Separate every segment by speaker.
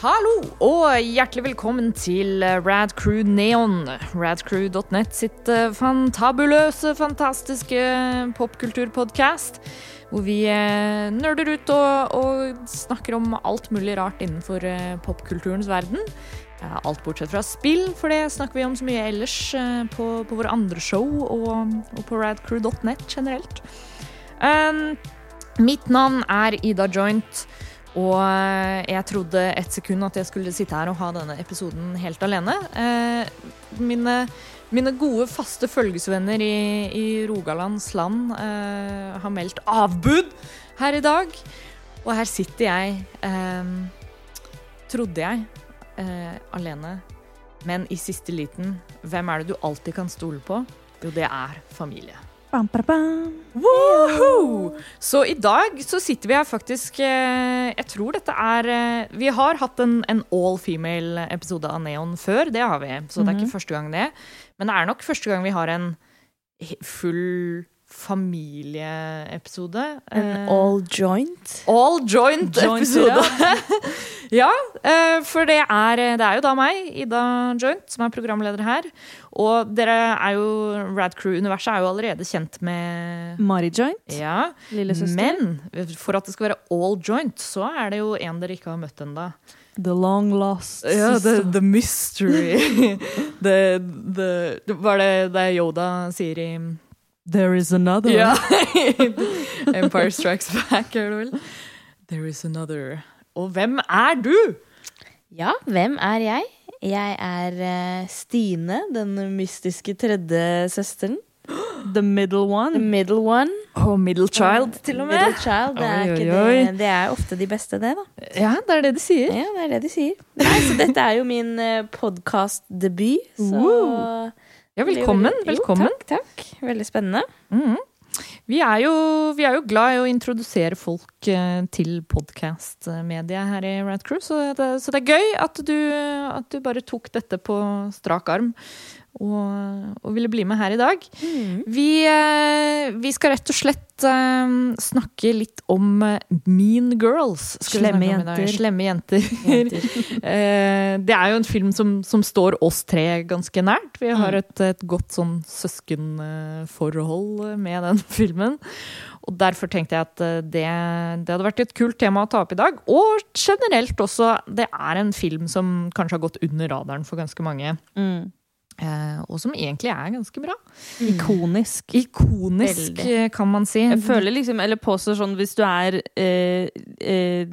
Speaker 1: Hallo og hjertelig velkommen til Rad Crew Neon. Radcrew.net sitt eh, fantabuløse, fantastiske popkulturpodkast. Hvor vi eh, nerder ut og, og snakker om alt mulig rart innenfor eh, popkulturens verden. Alt bortsett fra spill, for det snakker vi om så mye ellers på, på våre andre show og, og på radcrew.net generelt. Um, mitt navn er Ida Joint, og eh, jeg trodde et sekund at jeg skulle sitte her og ha denne episoden helt alene. Eh, mine, mine gode, faste følgesvenner i, i Rogalands land eh, har meldt avbud her i dag. Og her sitter jeg, trodde jeg, alene. Men i siste liten, hvem er det du alltid kan stole på? Jo, det er familie.
Speaker 2: Bam, bam, bam.
Speaker 1: Woohoo! Så i dag så sitter vi her faktisk eh, Jeg tror dette er eh, Vi har hatt en, en all female episode av Neon før, det har vi. Så det er ikke første gang det. Men det er nok første gang vi har en full familieepisode.
Speaker 2: En
Speaker 1: Eh,
Speaker 2: all joint.
Speaker 1: All joint
Speaker 2: Joint,
Speaker 1: episode. ja, eh, for det er, det er jo da meg, Ida Joint, som er programleder her. Og dere er jo Rad Crew-universet er jo allerede kjent med
Speaker 2: Mari joint.
Speaker 1: Ja,
Speaker 2: Lillesøster.
Speaker 1: men for at det skal være all joint, så er det jo en dere ikke har møtt ennå.
Speaker 2: The long lost
Speaker 1: Ja, the, the mystery. the, the, hva er det det Yoda sier i
Speaker 2: There is another.
Speaker 1: Ja. Empire Strikes Back, er det vel? There is another. Og hvem er du?
Speaker 3: Ja, hvem er jeg? Jeg er eh, Stine, den mystiske tredje søsteren.
Speaker 2: The middle one.
Speaker 3: The middle one.
Speaker 1: Oh, middle child, til og med.
Speaker 3: Middle child, det er,
Speaker 1: Oi,
Speaker 3: ikke
Speaker 1: oi, oi.
Speaker 3: Det, det er ofte de beste, det, da.
Speaker 1: Ja, det er det de sier.
Speaker 3: Ja, det er det de sier. Nei, så dette er jo min uh, podkastdebut, så
Speaker 1: Woo. Ja, velkommen. Velkommen.
Speaker 3: Takk. Veldig spennende.
Speaker 1: Mhm. Vi, er jo, vi er jo glad i å introdusere folk eh, til podkast-mediet her i Radcrew, så så det er gøy at du, at du bare tok dette på strak arm og, og ville bli med her i dag. Vi, eh, vi skal rett og slett eh, snakke litt om eh, Mean Girls.
Speaker 2: Slemme jenter.
Speaker 1: Slemme jenter. jenter. det er jo en film som, som står oss tre ganske nært. Vi har et, et godt sånn søskenforhold med den filmen. Og derfor tenkte jeg at det, det hadde vært et kult tema å ta opp i dag. Og generelt også, det er en film som kanskje har gått under radaren for ganske mange.
Speaker 2: Mm.
Speaker 1: Eh, og som egentlig er ganske bra.
Speaker 2: Ikonisk.
Speaker 1: Ikonisk,
Speaker 3: Veldig.
Speaker 1: eh, kan man si.
Speaker 2: Jeg føler liksom, eller påstår sånn, hvis du er eh, eh,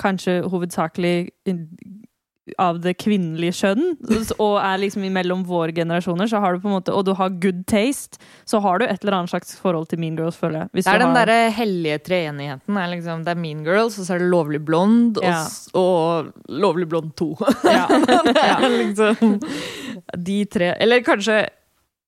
Speaker 2: kanskje hovedsakelig av det kvinnelige kjønn, og er liksom imellom våre generasjoner, så har du på en måte, og du har good taste, så har du et eller annet slags forhold til Mean Girls, føler jeg. Hvis
Speaker 1: Det er
Speaker 2: du
Speaker 1: den
Speaker 2: har-
Speaker 1: derre hellige treenigheten. Er liksom, det er Mean Girls, og så er det Lovlig blond,
Speaker 2: Ja.
Speaker 1: og, og Lovlig blond 2.
Speaker 2: Ja.
Speaker 1: er liksom de tre Eller kanskje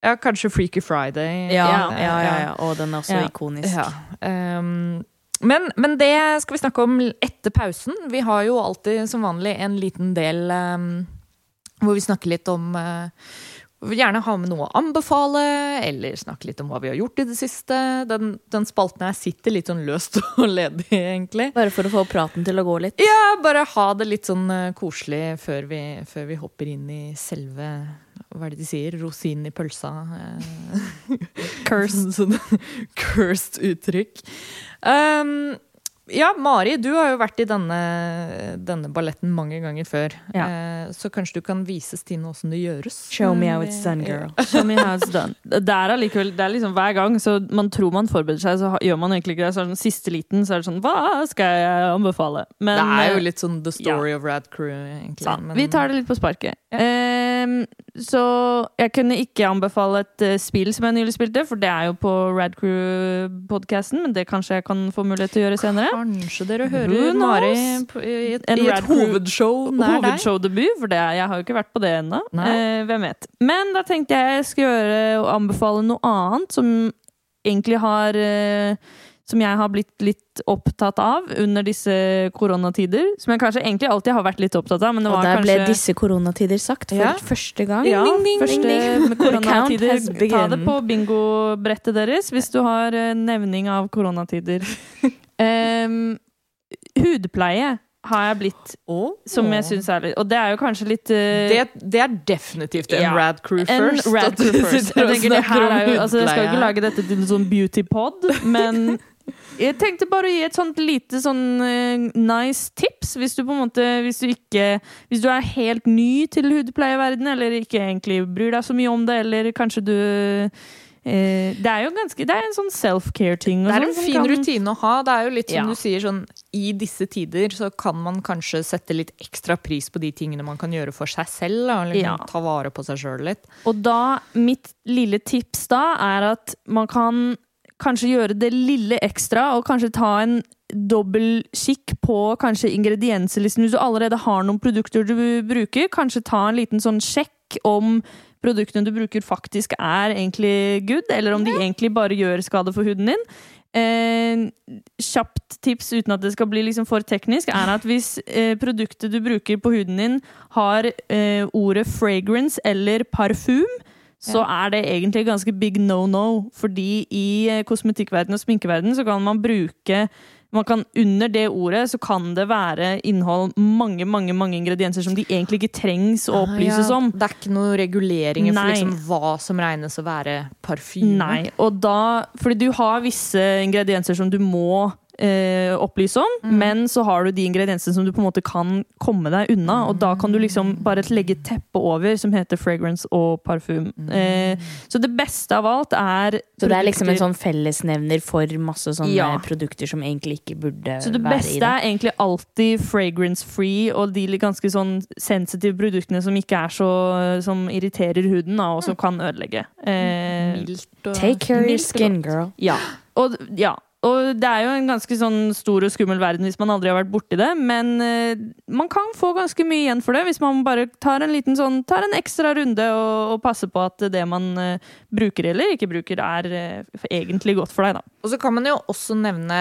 Speaker 1: ja, kanskje Freaky Friday.
Speaker 3: Ja,
Speaker 2: Ja,
Speaker 3: ja, ja. ja. Og den er også
Speaker 2: Ja.
Speaker 3: ikonisk.
Speaker 1: Ja. Um, men, men det skal vi snakke om etter pausen. Vi har jo alltid som vanlig en liten del um, hvor vi snakker litt om uh, vi vil gjerne ha med noe å anbefale, eller snakke litt om hva vi har gjort i det siste. Den, den spalten her sitter litt sånn løst og ledig, egentlig.
Speaker 3: Bare for å få praten til å gå litt.
Speaker 1: Ja, bare ha det litt sånn uh, koselig før vi, før vi hopper inn i selve Hva er det de sier? Rosinen i pølsa. eh.
Speaker 2: Cursed.
Speaker 1: Sånn cursed uttrykk. Um, ja, Mari, du har jo vært i denne, denne balletten mange ganger før.
Speaker 2: Ja.
Speaker 1: Eh, så kanskje du kan vise Stine åssen det gjøres?
Speaker 3: Show me how it's done, girl.
Speaker 2: Show me how it's done. Det er allikevel, det er liksom hver gang, så man tror man forbereder seg, så gjør man egentlig ikke det. Så er det sånn siste liten, så er det sånn, hva skal jeg anbefale? Men,
Speaker 1: det er jo
Speaker 2: eh,
Speaker 1: litt sånn the story of Rad Crew, egentlig. men-
Speaker 2: Vi tar det litt på sparket.
Speaker 1: Ja.
Speaker 2: Ehm, så jeg kunne ikke anbefale et eh, spill som jeg nylig spilte, for det er jo på Rad Crew-podcasten, men det kanskje jeg kan få mulighet til å gjøre senere.
Speaker 1: Kanskje dere hører? Mari i et, i et hovedshow nær deg.
Speaker 2: Hovedshowdebut, for det, jeg har jo ikke vært på det ennå. Eh, hvem vet. Men da tenkte jeg jeg skulle gjøre og anbefale noe annet som egentlig har eh, Som jeg har blitt litt opptatt av under disse koronatider. Som jeg kanskje egentlig alltid har vært litt opptatt av, men det
Speaker 3: Og
Speaker 2: der
Speaker 3: der ble disse koronatider sagt for
Speaker 1: Ja.
Speaker 3: første gang.
Speaker 2: ja,
Speaker 1: Ding, ding,
Speaker 2: første
Speaker 1: ding,
Speaker 2: koronatider. Ta det på bingobrettet deres hvis du har nevning av koronatider. um, hudpleie har jeg blitt
Speaker 1: Oh.
Speaker 2: Som jeg syns er litt Og det er jo kanskje litt uh,
Speaker 1: det, det er definitivt en
Speaker 2: Ja.
Speaker 1: Rad Crew first. en. Rad
Speaker 2: crew first. Jeg tenker det her er jo Altså, jeg skal jo ikke lage dette til en sånn beauty-pod, men jeg tenkte bare å gi et sånt lite sånn uh, nice tips, hvis du på en måte Hvis du ikke Hvis du er helt ny til hudpleieverdenen, eller ikke egentlig bryr deg så mye om det, eller kanskje du uh, Det er jo ganske Det er en sånn self-care-ting.
Speaker 1: Det er
Speaker 2: sånn
Speaker 1: en fin
Speaker 2: kan-
Speaker 1: rutine å ha. Det er jo litt som
Speaker 2: Ja.
Speaker 1: du sier, sånn i disse tider så kan man kanskje sette litt ekstra pris på de tingene man kan gjøre for seg selv. Da, liksom
Speaker 2: Ja.
Speaker 1: Ta vare på seg sjøl litt.
Speaker 2: Og da, mitt lille tips da, er at man kan kanskje gjøre det lille ekstra, og kanskje ta en dobbeltkikk på kanskje ingredienselisten. Hvis du allerede har noen produkter du bruker, kanskje ta en liten sånn sjekk om produktene du bruker faktisk er egentlig good, eller om de egentlig bare gjør skade for huden din. Eh, kjapt tips uten at det skal bli liksom for teknisk, er at hvis eh, produktet du bruker på huden din har eh, ordet fragrance eller parfum, så er det egentlig ganske big no-no. Fordi i kosmetikkverden kosmetikkverdenen og sminkeverdenen så kan man bruke man kan, Under det ordet så kan det være innhold mange mange, mange ingredienser som de egentlig ikke trengs å opplyses
Speaker 1: Ah, ja.
Speaker 2: om.
Speaker 1: Det er ikke noen reguleringer for liksom hva som regnes å være parfyme.
Speaker 2: Nei, og da Fordi du har visse ingredienser som du må eh, opplyse om,
Speaker 1: Mm.
Speaker 2: men så har du de ingrediensene som du på en måte kan komme deg unna, og da kan du liksom bare legge teppet over som heter fragrance og parfum.
Speaker 1: Mm.
Speaker 2: Eh, så det beste av alt er
Speaker 3: Så det er liksom en sånn fellesnevner for masse sånne
Speaker 2: Ja.
Speaker 3: produkter som egentlig ikke burde
Speaker 2: Så det
Speaker 3: Så det
Speaker 2: beste
Speaker 3: det.
Speaker 2: er egentlig alltid fragrance-free, og de ganske sånn sensitive produktene som ikke er så Som irriterer huden, da, og som kan ødelegge. Eh,
Speaker 1: Mildt og
Speaker 3: Take care of your skin, girl.
Speaker 2: Ja. Og, ja. Og det er jo en ganske sånn stor og skummel verden hvis man aldri har vært borti det, men eh, man kan få ganske mye igjen for det hvis man bare tar en liten sånn Tar en ekstra runde og, og passer på at det man eh, bruker eller ikke bruker, er eh, egentlig godt for deg, da.
Speaker 1: Og så kan man jo også nevne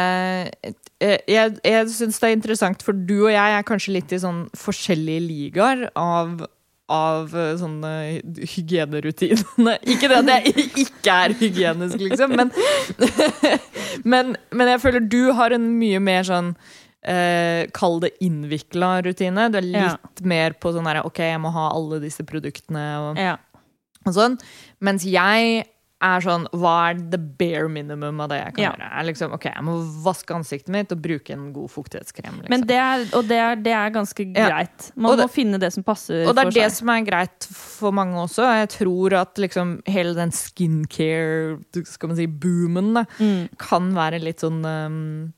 Speaker 1: Jeg, jeg syns det er interessant, for du og jeg er kanskje litt i sånn forskjellige ligaer av av eh, sånne hygienerutinene. Ikke det at jeg ikke er hygienisk, liksom, men, men, men jeg føler du har en mye mer sånn eh, Kall det innvikla rutine. Du er litt
Speaker 2: Ja.
Speaker 1: mer på sånn her OK, jeg må ha alle disse produktene og
Speaker 2: Ja.
Speaker 1: og sånn. Mens jeg er sånn Hva er the bare minimum av det jeg kan
Speaker 2: Ja.
Speaker 1: gjøre? Liksom, ok, jeg må vaske ansiktet mitt og bruke en god fuktighetskrem. Liksom.
Speaker 2: Men det er, og det er, det er ganske
Speaker 1: Ja.
Speaker 2: greit. Man
Speaker 1: det-
Speaker 2: må finne det som passer for seg.
Speaker 1: og det er det
Speaker 2: seg.
Speaker 1: som er greit for mange også. Jeg tror at liksom hele den skincare-boomen si,
Speaker 2: Mm.
Speaker 1: kan være litt sånn um,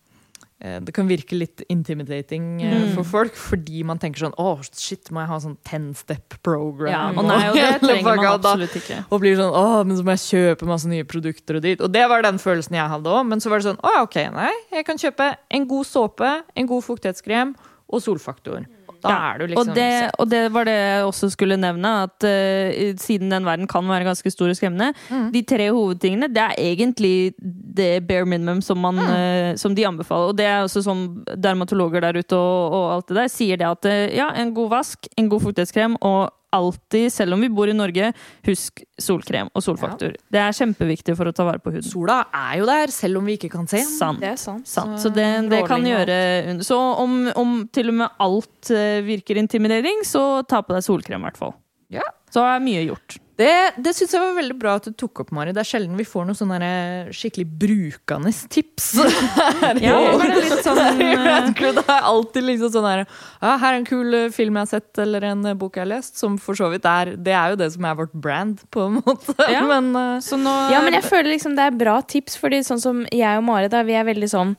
Speaker 1: det kan virke litt intimidating eh,
Speaker 2: Mm.
Speaker 1: for folk, fordi man tenker sånn Å, shit, må jeg ha sånn ten step program?
Speaker 2: Ja, og nei, og det trenger man absolutt ikke.
Speaker 1: Og blir sånn åh, men så må jeg kjøpe masse nye produkter og dit. Og det var den følelsen jeg hadde òg. Men så var det sånn å ja, ok, nei, jeg kan kjøpe en god såpe, en god fuktighetskrem og solfaktor. Da
Speaker 2: Ja,
Speaker 1: er du liksom
Speaker 2: og, det, og det var det jeg også skulle nevne, at uh, siden den verden kan være ganske stor og skremmende
Speaker 1: Mm.
Speaker 2: De tre hovedtingene, det er egentlig det bare minimum som, man,
Speaker 1: Mm.
Speaker 2: uh, som de anbefaler. Og det er også som dermatologer der ute og, og alt det der sier det at uh, ja, en god vask, en god fuktighetskrem og alltid, selv om vi bor i Norge, husk solkrem og solfaktor. Det er kjempeviktig for å ta vare på huden.
Speaker 1: Sola er jo der, selv om vi ikke kan se den.
Speaker 2: Sant.
Speaker 3: Det er sant.
Speaker 2: Sant.
Speaker 1: Så
Speaker 2: Så det, det kan gjøre Så om, om til og med alt eh, virker intimidering, så ta på deg solkrem, i hvert fall.
Speaker 1: Ja.
Speaker 2: Så er mye gjort.
Speaker 1: Det, det syns jeg var veldig bra at du tok opp, Mari. Det er sjelden vi får noen sånne skikkelig brukende tips.
Speaker 2: Ja, nå er det litt sånn eh,
Speaker 1: Det er alltid liksom sånn her ja, Her er en kul eh, film jeg har sett, eller en eh, bok jeg har lest. Som for så vidt er Det er jo det som er vårt brand, på en måte.
Speaker 2: Ja.
Speaker 1: Men eh,
Speaker 2: Så nå
Speaker 3: Ja, men jeg føler liksom det er bra tips, fordi sånn som jeg og Mari, da, vi er veldig sånn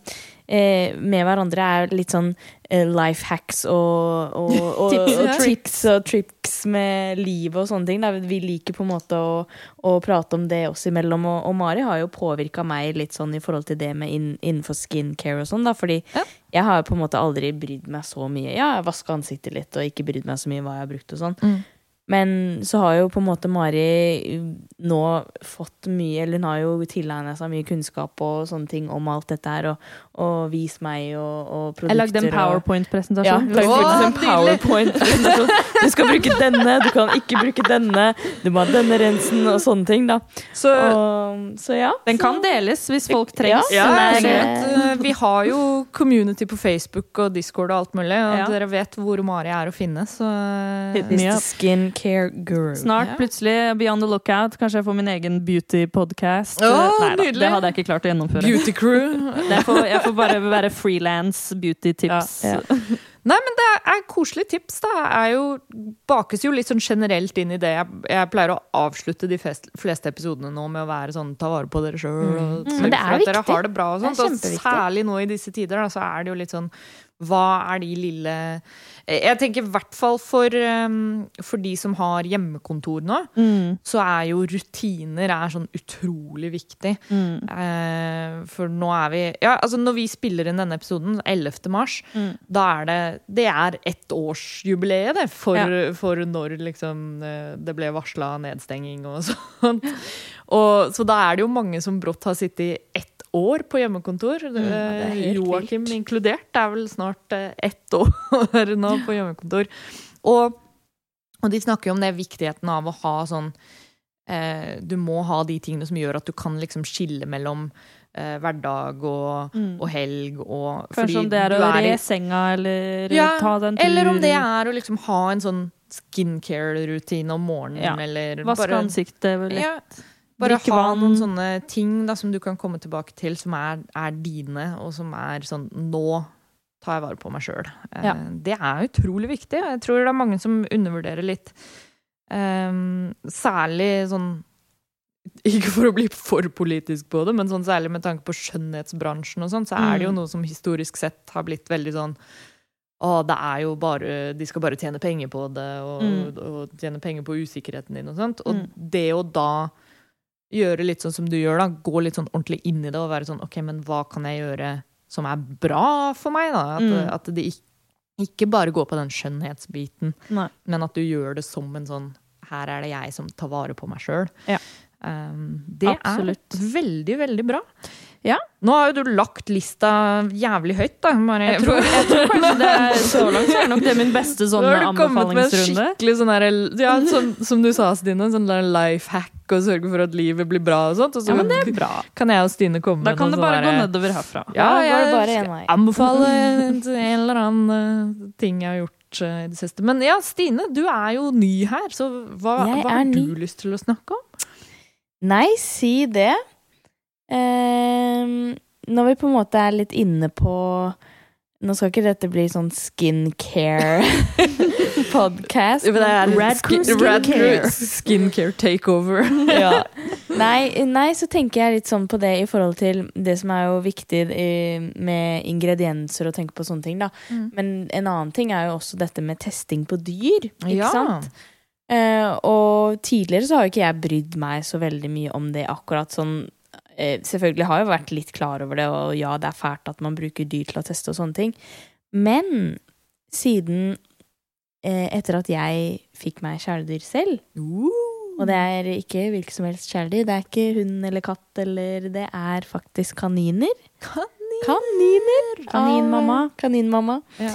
Speaker 3: eh, med hverandre er litt sånn eh, life hacks og, og, og, og
Speaker 2: ja.
Speaker 3: og tricks med livet og sånne ting. Da. Vi liker på en måte å, å prate om det oss imellom, og, Mari har jo påvirka meg litt sånn i forhold til det med in, innenfor skincare og sånn, da, fordi
Speaker 1: Ja.
Speaker 3: jeg har jo på en måte aldri brydd meg så mye. Ja, jeg vaska ansiktet litt og ikke brydd meg så mye hva jeg har brukt og sånn.
Speaker 1: Mm.
Speaker 3: Men så har jo på en måte Mari nå fått mye Eller hun har jo tilegna seg mye kunnskap og sånne ting om alt dette her, og, og vis meg og, og produkter
Speaker 2: Jeg lagde en powerpoint-presentasjon.
Speaker 3: lagde en powerpoint-presentasjon. Du skal bruke denne, du kan ikke bruke denne. Du må ha denne rensen og sånne ting, da.
Speaker 1: Så
Speaker 3: Og, så ja.
Speaker 2: Den kan deles hvis folk trengs.
Speaker 3: Ja,
Speaker 1: Ja,
Speaker 3: men er-
Speaker 1: eh, vi har jo community på Facebook og Discord og alt mulig, og
Speaker 2: Ja.
Speaker 1: dere vet hvor Mari er å finne, så
Speaker 2: Hit me up.
Speaker 3: Skincare Guru.
Speaker 2: Snart
Speaker 1: Ja.
Speaker 2: plutselig Be on the lookout. Kanskje jeg får min egen beauty-podcast.
Speaker 1: Åh,
Speaker 2: Nei det hadde jeg ikke klart å gjennomføre.
Speaker 1: Beauty Crew.
Speaker 2: Jeg får, jeg får bare være frilans beauty-tips.
Speaker 3: Ja.
Speaker 1: Nei, men det er koselige tips. da er jo, bakes jo litt sånn generelt inn i det. Jeg, jeg pleier å avslutte de fest, fleste episodene nå med å være sånn ta vare på dere sjøl.
Speaker 3: Mm. Men det er
Speaker 1: at dere
Speaker 3: viktig.
Speaker 1: har det bra og
Speaker 3: Det er
Speaker 1: sånt. Og særlig nå i disse tider, da, så er det jo litt sånn Hva er de lille Jeg tenker i hvert fall for, um, for de som har hjemmekontor nå,
Speaker 2: Mm,
Speaker 1: så er jo rutiner er sånn utrolig viktig.
Speaker 2: mm,
Speaker 1: Eh, for nå er vi Ja, altså når vi spiller inn denne episoden, 11. mars,
Speaker 2: mm.
Speaker 1: da er det Det er ettårsjubileet, det, for,
Speaker 2: Ja.
Speaker 1: for når liksom eh, det ble varsla nedstenging og sånt. Og, så da er det jo mange som brått har sittet i ett år på hjemmekontor.
Speaker 3: er
Speaker 1: Joakim
Speaker 3: vilt.
Speaker 1: inkludert. Det er vel snart eh, ett år nå på hjemmekontor. Og, og de snakker jo om det viktigheten av å ha sånn eh, Du må ha de tingene som gjør at du kan liksom skille mellom eh, hverdag og,
Speaker 2: Mm.
Speaker 1: og helg og
Speaker 2: Kanskje om det er å
Speaker 1: i-
Speaker 2: re senga eller
Speaker 1: Ja,
Speaker 2: ta den turen.
Speaker 1: Eller om det er å liksom ha en sånn skincare-rutine om morgenen,
Speaker 2: Ja.
Speaker 1: eller
Speaker 2: Vaske
Speaker 1: bare,
Speaker 2: ansiktet litt.
Speaker 1: ja, bare ha noen sånne ting da, som du kan komme tilbake til, som er, er dine, og som er sånn Nå tar jeg vare på meg sjøl.
Speaker 2: Ja.
Speaker 1: Det er utrolig viktig. og Jeg tror det er mange som undervurderer litt. Ehm, særlig sånn ikke for å bli for politisk på det, men sånn særlig med tanke på skjønnhetsbransjen og sånn, så er det jo
Speaker 2: Mm.
Speaker 1: noe som historisk sett har blitt veldig sånn å, det er jo bare De skal bare tjene penger på det, og,
Speaker 2: Mm.
Speaker 1: og tjene penger på usikkerheten din og sånt. Og
Speaker 2: Mm.
Speaker 1: det å da gjøre litt sånn som du gjør, da, gå litt sånn ordentlig inn i det og være sånn OK, men hva kan jeg gjøre som er bra for meg, da? At,
Speaker 2: Mm.
Speaker 1: at det ikke, ikke bare går på den skjønnhetsbiten,
Speaker 2: Nei.
Speaker 1: men at du gjør det som en sånn Her er det jeg som tar vare på meg sjøl.
Speaker 2: Ja.
Speaker 1: Um, det
Speaker 2: Absolutt.
Speaker 1: er veldig, veldig bra.
Speaker 2: Ja.
Speaker 1: Nå har jo du lagt lista jævlig høyt, da. Bare,
Speaker 2: Jeg tror, jeg tror kanskje det er så langt så er nok det min beste sånn
Speaker 1: en
Speaker 2: anbefalingsrunde.
Speaker 1: sånn her, ja, som, som du sa, Stine, sånn der life hack og sørge for at livet blir bra og sånt. Og så
Speaker 2: Ja, men det er bra.
Speaker 1: kan jeg og Stine komme
Speaker 2: Da
Speaker 1: med
Speaker 2: kan det bare
Speaker 1: sånn
Speaker 2: gå nedover herfra.
Speaker 1: Ja,
Speaker 3: da
Speaker 1: jeg anbefaler en eller annen eh, ting jeg har gjort eh, i det siste. Men ja, Stine, du er jo ny her, så hva, hva har du
Speaker 3: ny.
Speaker 1: lyst til å snakke om?
Speaker 3: Nei, si det. Ehm, når vi på en måte er litt inne på Nå skal ikke dette bli sånn skincare-podkast.
Speaker 2: Crew Skincare.
Speaker 1: Skincare takeover.
Speaker 3: ja. nei, nei, så tenker jeg litt sånn på det i forhold til det som er jo viktig med ingredienser og tenke på sånne ting, da.
Speaker 1: Mm.
Speaker 3: Men en annen ting er jo også dette med testing på dyr, ikke
Speaker 1: Ja.
Speaker 3: sant? Eh, og tidligere så har jo ikke jeg brydd meg så veldig mye om det akkurat sånn Selvfølgelig har jeg vært litt klar over det, og ja, det er fælt at man bruker dyr til å teste og sånne ting. Men siden eh, etter at jeg fikk meg kjæledyr selv, og det er ikke hvilket som helst kjæledyr. Det er ikke hund eller katt, eller det er faktisk kaniner. Kaniner!
Speaker 2: Kaninmamma.
Speaker 3: Ah, Kaninmamma.
Speaker 1: Ja.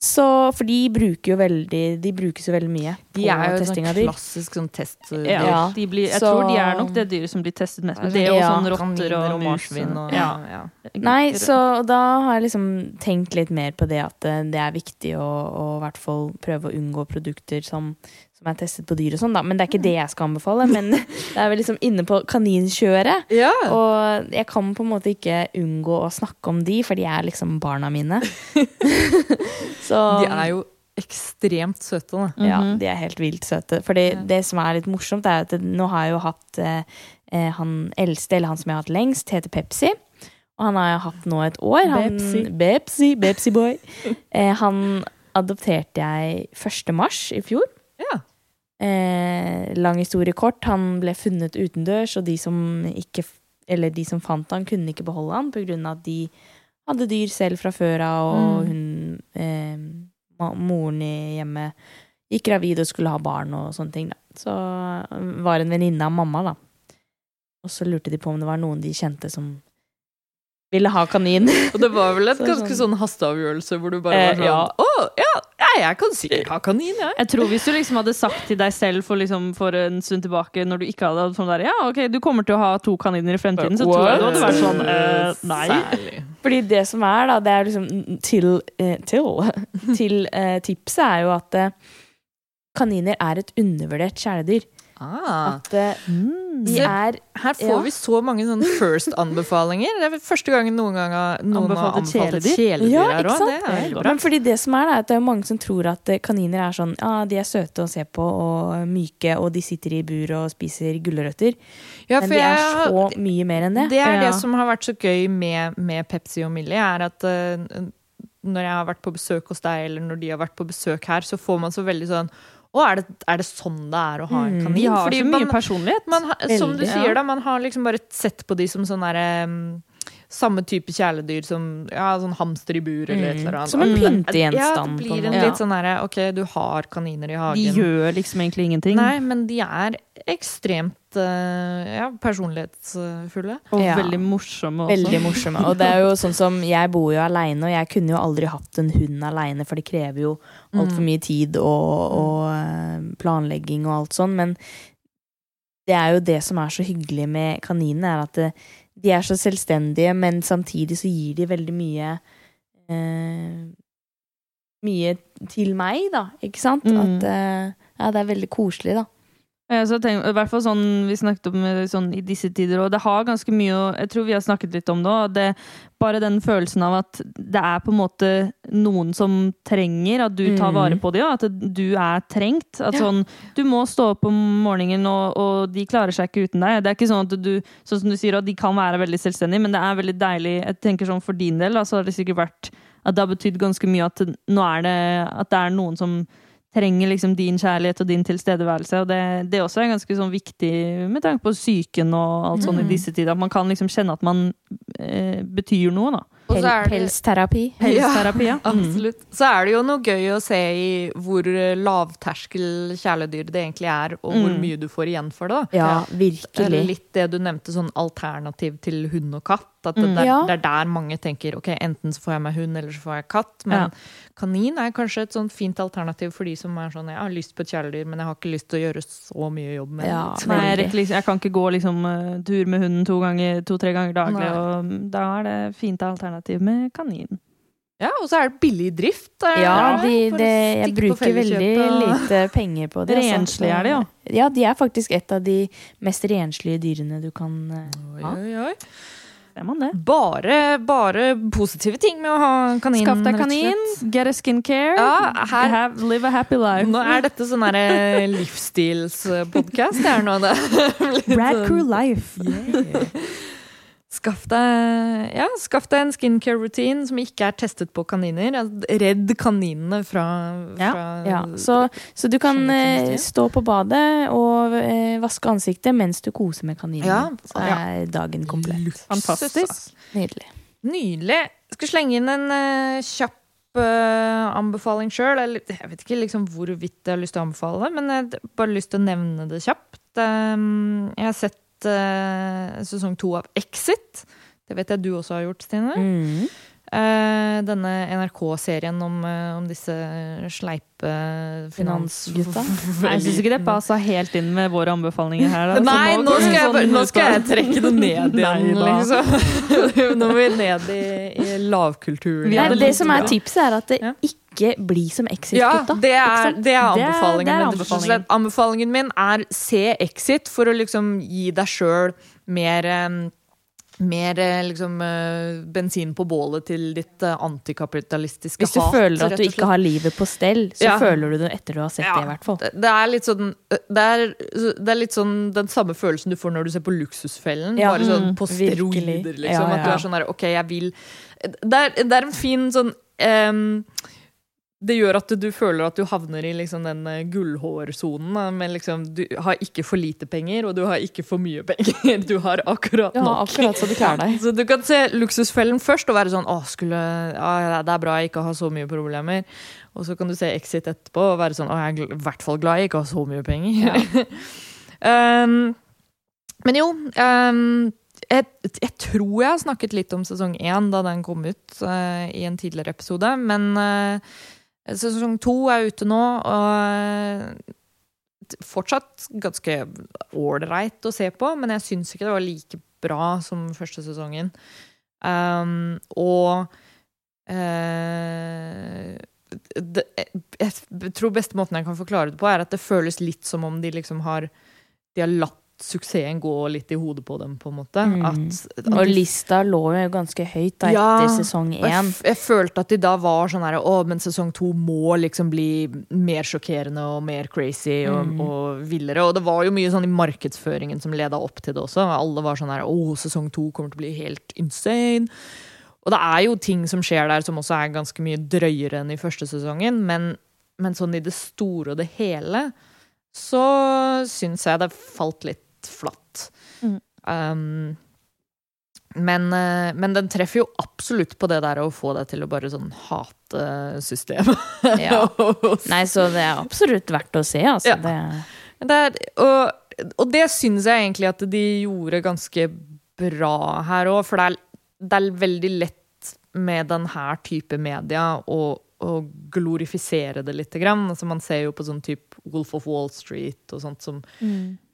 Speaker 3: Så, for de bruker jo veldig De brukes jo veldig mye på
Speaker 1: De er jo sånn
Speaker 3: dyr.
Speaker 1: klassisk sånn testdyr.
Speaker 2: Ja, blir, jeg
Speaker 3: Så-
Speaker 2: tror de er nok det dyret som blir testet mest. Men det er jo
Speaker 3: Ja.
Speaker 2: sånn rotter og, og
Speaker 1: marsvin og
Speaker 2: ja.
Speaker 1: ja.
Speaker 3: Nei, så da har jeg liksom tenkt litt mer på det at eh, det er viktig å, å i hvert fall prøve å unngå produkter som, som er testet på dyr og sånn, da. Men det er ikke det jeg skal anbefale. Men det er vel liksom inne på kaninkjøret.
Speaker 1: Ja.
Speaker 3: Og jeg kan på en måte ikke unngå å snakke om de, for de er liksom barna mine. så
Speaker 1: De er jo ekstremt søte, da.
Speaker 3: Ja,
Speaker 2: Mhm.
Speaker 3: de er helt vilt søte. Fordi
Speaker 1: Ja.
Speaker 3: det som er litt morsomt, er at nå har jeg jo hatt eh, eh, han eldste, eller han som jeg har hatt lengst, heter Pepsi. Og han har jeg hatt nå et år. Han,
Speaker 2: Bepsi.
Speaker 3: Bepsi, Bepsi boy. eh, han adopterte jeg 1. mars i fjor. Eh, lang historie kort. Han ble funnet utendørs, og de som ikke Eller de som fant han, kunne ikke beholde han av at de hadde dyr selv fra før av, og
Speaker 1: Mm.
Speaker 3: hun eh, Moren i hjemmet gikk gravid og skulle ha barn og sånne ting. Da. Så var en venninne av mamma, da. Og så lurte de på om det var noen de kjente som ville ha kanin.
Speaker 1: Og det var vel et ganske
Speaker 3: sånn-
Speaker 1: sånn hasteavgjørelse hvor du bare
Speaker 3: Eh,
Speaker 1: var sånn
Speaker 3: ja.
Speaker 1: Å, ja, ja, jeg kan sikkert ha kanin, jeg.
Speaker 2: Jeg tror hvis du liksom hadde sagt til deg selv for, liksom, for en stund tilbake, når du ikke hadde hatt sånn der Ja, ok, du kommer til å ha to kaniner i fremtiden, så tror jeg du hadde vært sånn eh, Nei.
Speaker 1: Særlig.
Speaker 3: Fordi det som er, da, det er liksom til eh, Til, til eh, tipset er jo at eh, kaniner er et undervurdert kjæledyr.
Speaker 1: Ah.
Speaker 3: At eh,
Speaker 2: Mm.
Speaker 3: de er
Speaker 1: Her får
Speaker 3: Ja.
Speaker 1: vi så mange sånne first-anbefalinger. Det er første gangen noen gang har- noen har
Speaker 2: Anbefalt et
Speaker 1: anbefalt et
Speaker 2: kjæledyr.
Speaker 3: Ja,
Speaker 1: her òg.
Speaker 3: Men fordi det som er, er at det er mange som tror at eh, kaniner er sånn ah, de er søte å se på og myke, og de sitter i bur og spiser gulrøtter.
Speaker 1: Ja,
Speaker 3: Men de er
Speaker 1: jeg-
Speaker 3: så mye mer enn det.
Speaker 1: Det er det som har vært så gøy med, med Pepsi og Millie, er at uh, når jeg har vært på besøk hos deg, eller når de har vært på besøk her, så får man så veldig sånn Å, er det, er det sånn det er å ha en
Speaker 3: Mm.
Speaker 1: kanin?
Speaker 2: De har
Speaker 1: Fordi
Speaker 2: så mye
Speaker 1: man,
Speaker 2: personlighet.
Speaker 1: man Som du sier, da, man har liksom bare sett på de som sånn derre um, Samme type kjæledyr som ja, sånn hamster i bur eller et
Speaker 3: Mm.
Speaker 1: eller annet.
Speaker 3: Som en
Speaker 1: det-
Speaker 3: pyntegjenstand,
Speaker 1: Ja, det blir en litt sånn herre Ok, du har kaniner i hagen.
Speaker 2: De gjør liksom egentlig ingenting.
Speaker 1: Nei, men de er ekstremt eh, ja, personlighetsfulle.
Speaker 2: Og
Speaker 3: Ja.
Speaker 2: veldig morsomme også.
Speaker 3: Veldig morsomme. Og det er jo sånn som Jeg bor jo aleine, og jeg kunne jo aldri hatt en hund aleine, for det krever jo altfor mye tid og, og eh, planlegging og alt sånn. Men det er jo det som er så hyggelig med kaninene, er at det, de er så selvstendige, men samtidig så gir de veldig mye eh, Mye til meg, da, ikke sant?
Speaker 2: Mm.
Speaker 3: At eh, Ja, det er veldig koselig, da.
Speaker 2: Ja, så tenk, i hvert fall sånn Vi snakket om sånn i disse tider, og det har ganske mye å Jeg tror vi har snakket litt om det òg. Bare den følelsen av at det er på en måte noen som trenger at du tar
Speaker 3: Mm.
Speaker 2: vare på dem, og at du er trengt. At sånn Du må stå opp om morgenen, og, og de klarer seg ikke uten deg. Det er ikke sånn at du Sånn som du sier, at de kan være veldig selvstendige, men det er veldig deilig Jeg tenker sånn For din del så har det sikkert vært at det har betydd ganske mye at nå er det At det er noen som trenger liksom din kjærlighet og din tilstedeværelse. Og det, det også er ganske sånn viktig med tanke på psyken og alt i
Speaker 1: Mm.
Speaker 2: disse tider. At man kan liksom kjenne at man eh, betyr noe, da.
Speaker 1: Og så er det-
Speaker 3: Pelsterapi.
Speaker 2: Pelsterapi, ja. Mm.
Speaker 1: Absolutt. Så er det jo noe gøy å se i hvor eh, lavterskel kjæledyr det egentlig er, og hvor
Speaker 2: Mm.
Speaker 1: mye du får igjen for det. da.
Speaker 3: Ja, virkelig.
Speaker 1: litt det du nevnte, sånn alternativ til hund og katt. At det,
Speaker 2: Mm.
Speaker 1: det, er,
Speaker 3: Ja.
Speaker 1: det er der mange tenker ok, enten så får jeg meg hund, eller så får jeg katt. Men
Speaker 2: Ja.
Speaker 1: kanin er kanskje et sånn fint alternativ for de som er sånn jeg har lyst på et kjæledyr, men jeg har ikke lyst til å gjøre så mye jobb med
Speaker 3: Ja,
Speaker 1: det.
Speaker 2: Nei, jeg, jeg kan ikke gå liksom eh, tur med hunden to ganger, to-tre ganger daglig, og da er det fint alternativ med kanin.
Speaker 1: Ja, og så er det billig drift. eh,
Speaker 3: Ja,
Speaker 1: ja,
Speaker 3: de, jeg bruker veldig
Speaker 1: og-
Speaker 3: lite penger på det. altså.
Speaker 2: Renslige er de, ja.
Speaker 3: Ja, de er faktisk et av de mest renslige dyrene du kan ha.
Speaker 1: Oi,
Speaker 3: ha.
Speaker 1: oi, oi. Bare, bare positive ting med å ha kanin.
Speaker 2: Skaff deg kanin, get a skincare,
Speaker 1: Ja, her-
Speaker 2: have, live a happy life.
Speaker 1: Nå er dette sånn derre livsstilspodkast. Det er nå det.
Speaker 2: Rad
Speaker 1: sånn-
Speaker 2: Crew Life.
Speaker 1: Skaff deg, ja, skaff deg en skincare routine som ikke er testet på kaniner. Redd kaninene fra,
Speaker 2: Ja,
Speaker 1: fra
Speaker 3: Ja, så, så du kan eh, stå på badet og eh, vaske ansiktet mens du koser med kaninene.
Speaker 1: Ja,
Speaker 3: så er dagen komplett.
Speaker 2: Fantastisk.
Speaker 3: Nydelig.
Speaker 1: Nydelig. Jeg skal slenge inn en uh, kjapp anbefaling sjøl. Jeg vet ikke liksom hvorvidt jeg har lyst til å anbefale det, men jeg har bare lyst til å nevne det kjapt. Um, jeg har sett eh, sesong to av Exit. Det vet jeg du også har gjort, Stine.
Speaker 3: Mm.
Speaker 1: Uh, denne NRK-serien om, uh, om disse sleipe finans...
Speaker 3: Finansgutta.
Speaker 2: Jeg syns ikke det passa helt inn med våre anbefalinger her. da.
Speaker 1: Nei, nå
Speaker 2: nå,
Speaker 1: skal, jeg,
Speaker 2: sånn
Speaker 1: nå skal jeg trekke det ned igjen,
Speaker 2: Nei
Speaker 1: liksom. Nå må vi ned i, i lavkulturen.
Speaker 3: Nei, det som er tipset, er at det
Speaker 1: Ja.
Speaker 3: Ikke bli som Exit-gutta. Ja,
Speaker 1: det er
Speaker 2: Det er-
Speaker 1: anbefalingen
Speaker 2: det er
Speaker 1: min.
Speaker 2: anbefalingen.
Speaker 1: Anbefalingen min er se Exit for å liksom gi deg sjøl mer eh, mer eh, liksom, eh, bensin på bålet til ditt antikapitalistiske antikapitalistiske
Speaker 3: Hvis du
Speaker 1: hat.
Speaker 3: føler at du ikke har livet på stell, så
Speaker 1: Ja.
Speaker 3: føler du det etter du har sett
Speaker 1: Ja.
Speaker 3: det, i hvert fall.
Speaker 1: Det er litt sånn det er, det er litt sånn den samme følelsen du får når du ser på Luksusfellen.
Speaker 3: Ja,
Speaker 1: bare sånn
Speaker 2: mm,
Speaker 1: på steroider, liksom. At du er sånn der OK, jeg vil Det er, det er en fin sånn em, det gjør at du føler at du havner i liksom den eh, gullhårsonen. Men liksom, du har ikke for lite penger, og du har ikke for mye penger. Du har akkurat
Speaker 3: Ja,
Speaker 1: nok.
Speaker 3: akkurat så du klarer deg.
Speaker 1: Så du kan se Luksusfellen først og være sånn Å, skulle, ja, det er bra jeg ikke har så mye problemer. Og så kan du se Exit etterpå og være sånn Å, jeg er i hvert fall glad jeg ikke har så mye penger. um, men jo um, jeg, jeg tror jeg har snakket litt om sesong én da den kom ut uh, i en tidligere episode. Men eh, sesong to er ute nå, og eh, fortsatt ganske ålreit å se på, men jeg syns ikke det var like bra som første sesongen. Um, og uh, det, jeg tror beste måten jeg kan forklare det på, er at det føles litt som om de liksom har De har latt suksessen går litt i hodet på dem, på en måte.
Speaker 3: Mm.
Speaker 1: At, at
Speaker 3: Og lista lå jo ganske høyt da,
Speaker 1: Ja,
Speaker 3: etter sesong én.
Speaker 1: jeg, jeg følte at de da var sånn her Å, men sesong to må liksom bli mer sjokkerende og mer crazy og,
Speaker 3: Mm.
Speaker 1: og villere. Og det var jo mye sånn i markedsføringen som leda opp til det også. Alle var sånn her Å, sesong to kommer til å bli helt insane. Og det er jo ting som skjer der som også er ganske mye drøyere enn i første sesongen, men, men sånn i det store og det hele så syns jeg det falt litt flatt.
Speaker 2: Mm.
Speaker 1: Um, men, eh, men den treffer jo absolutt på det der å få deg til å bare sånn hate systemet.
Speaker 3: Ja. Nei, så det er absolutt verdt å se, altså.
Speaker 1: Ja.
Speaker 3: Det,
Speaker 1: Det er, og, og det syns jeg egentlig at de gjorde ganske bra her òg, for det er, det er veldig lett med denne type media å, å glorifisere det lite grann. Altså man ser jo på sånn type Wolf of Wall Street og sånt som,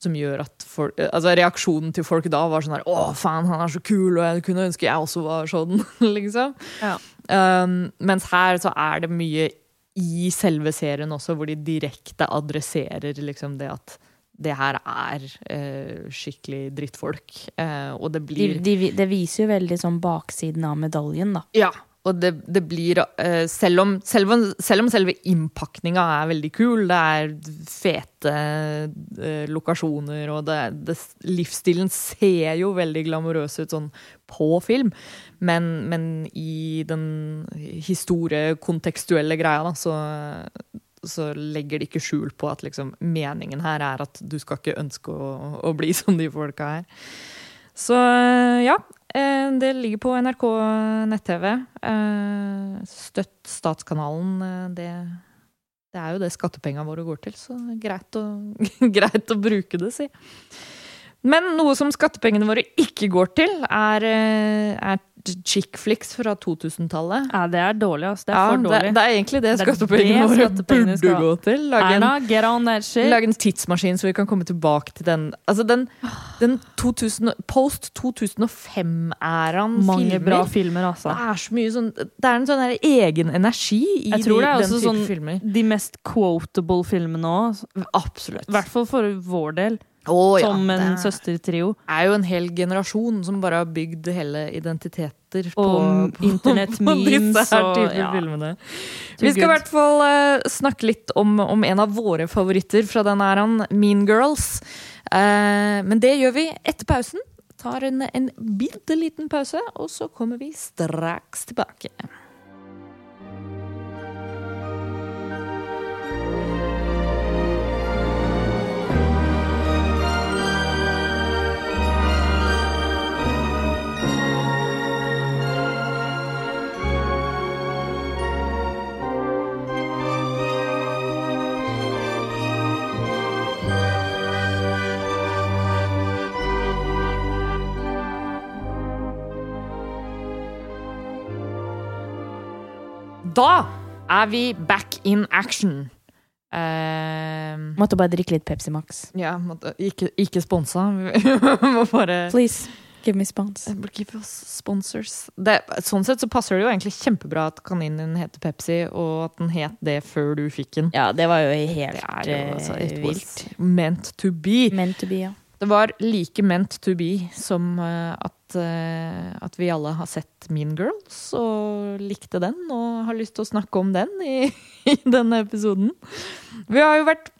Speaker 1: som gjør at folk Altså reaksjonen til folk da var sånn her Å, faen, han er så kul, og jeg kunne ønske jeg også var sånn, liksom.
Speaker 2: Ja.
Speaker 1: Um, mens her så er det mye i selve serien også, hvor de direkte adresserer liksom det at det her er uh, skikkelig drittfolk. Uh, og det
Speaker 3: de,
Speaker 1: blir
Speaker 3: de, det viser jo veldig sånn baksiden av medaljen, da.
Speaker 1: Ja. Og det, det blir eh, selv, om, selv, om, selv om selve innpakninga er veldig kul, det er fete eh, lokasjoner, og det, det, livsstilen ser jo veldig glamorøs ut sånn på film, men, men i den historiekontekstuelle greia, da, så så legger de ikke skjul på at liksom, meningen her er at du skal ikke ønske å, å bli som de folka her. Så ja, det ligger på NRK nett-TV. Eh, Støtt Statskanalen. eh, Det, det er jo det skattepengene våre går til, så greit å, greit å bruke det, si. Men noe som skattepengene våre ikke går til, er, eh, er chick flicks fra 2000-tallet.
Speaker 2: Ja, det er dårlig, altså. Det er
Speaker 1: Ja,
Speaker 2: for dårlig.
Speaker 1: det er egentlig det
Speaker 2: Det
Speaker 1: skattepengene våre
Speaker 2: skattepengene
Speaker 1: burde
Speaker 2: skal-
Speaker 1: gå til. Lage en, lage en tidsmaskin så vi kan komme tilbake til den Altså den, den 2000, post 2005-æraen
Speaker 2: Mange
Speaker 1: filmer.
Speaker 2: bra filmer, altså.
Speaker 1: Det er så mye sånn Det er en sånn egen energi i
Speaker 2: Jeg tror
Speaker 1: de,
Speaker 2: det er også sånn-
Speaker 1: filmer.
Speaker 2: De mest quotable filmene òg.
Speaker 1: Absolutt.
Speaker 2: I hvert fall for vår del.
Speaker 1: Å, ja,
Speaker 2: som en
Speaker 1: det
Speaker 2: søstertrio.
Speaker 1: er jo en hel generasjon som bare har bygd hele identiteter på, på,
Speaker 2: internettmemes og- ja.
Speaker 1: filmene. Vi skal i hvert fall uh, snakke litt om, om en av våre favoritter fra den æraen, Mean Girls. Uh, men det gjør vi etter pausen. Tar en, en bitte liten pause, og så kommer vi straks tilbake. Da er vi back in action. Uh,
Speaker 3: Måtte bare drikke litt Pepsi Max.
Speaker 1: ja, måtte, ikke, ikke sponsa. Må bare
Speaker 3: Please, give me spons.
Speaker 1: Give us sponsors. Det, sånn sett så passer det jo egentlig kjempebra at kaninen din heter Pepsi, og at den het det før du fikk den.
Speaker 3: Ja, det var jo helt
Speaker 1: jo altså
Speaker 3: eh, vilt.
Speaker 1: Meant to be.
Speaker 3: Meant to be, ja.
Speaker 1: Det var like meant to be som uh, at, eh, at vi alle har sett Mean Girls og likte den og har lyst til å snakke om den i, i denne episoden. Vi har jo vært,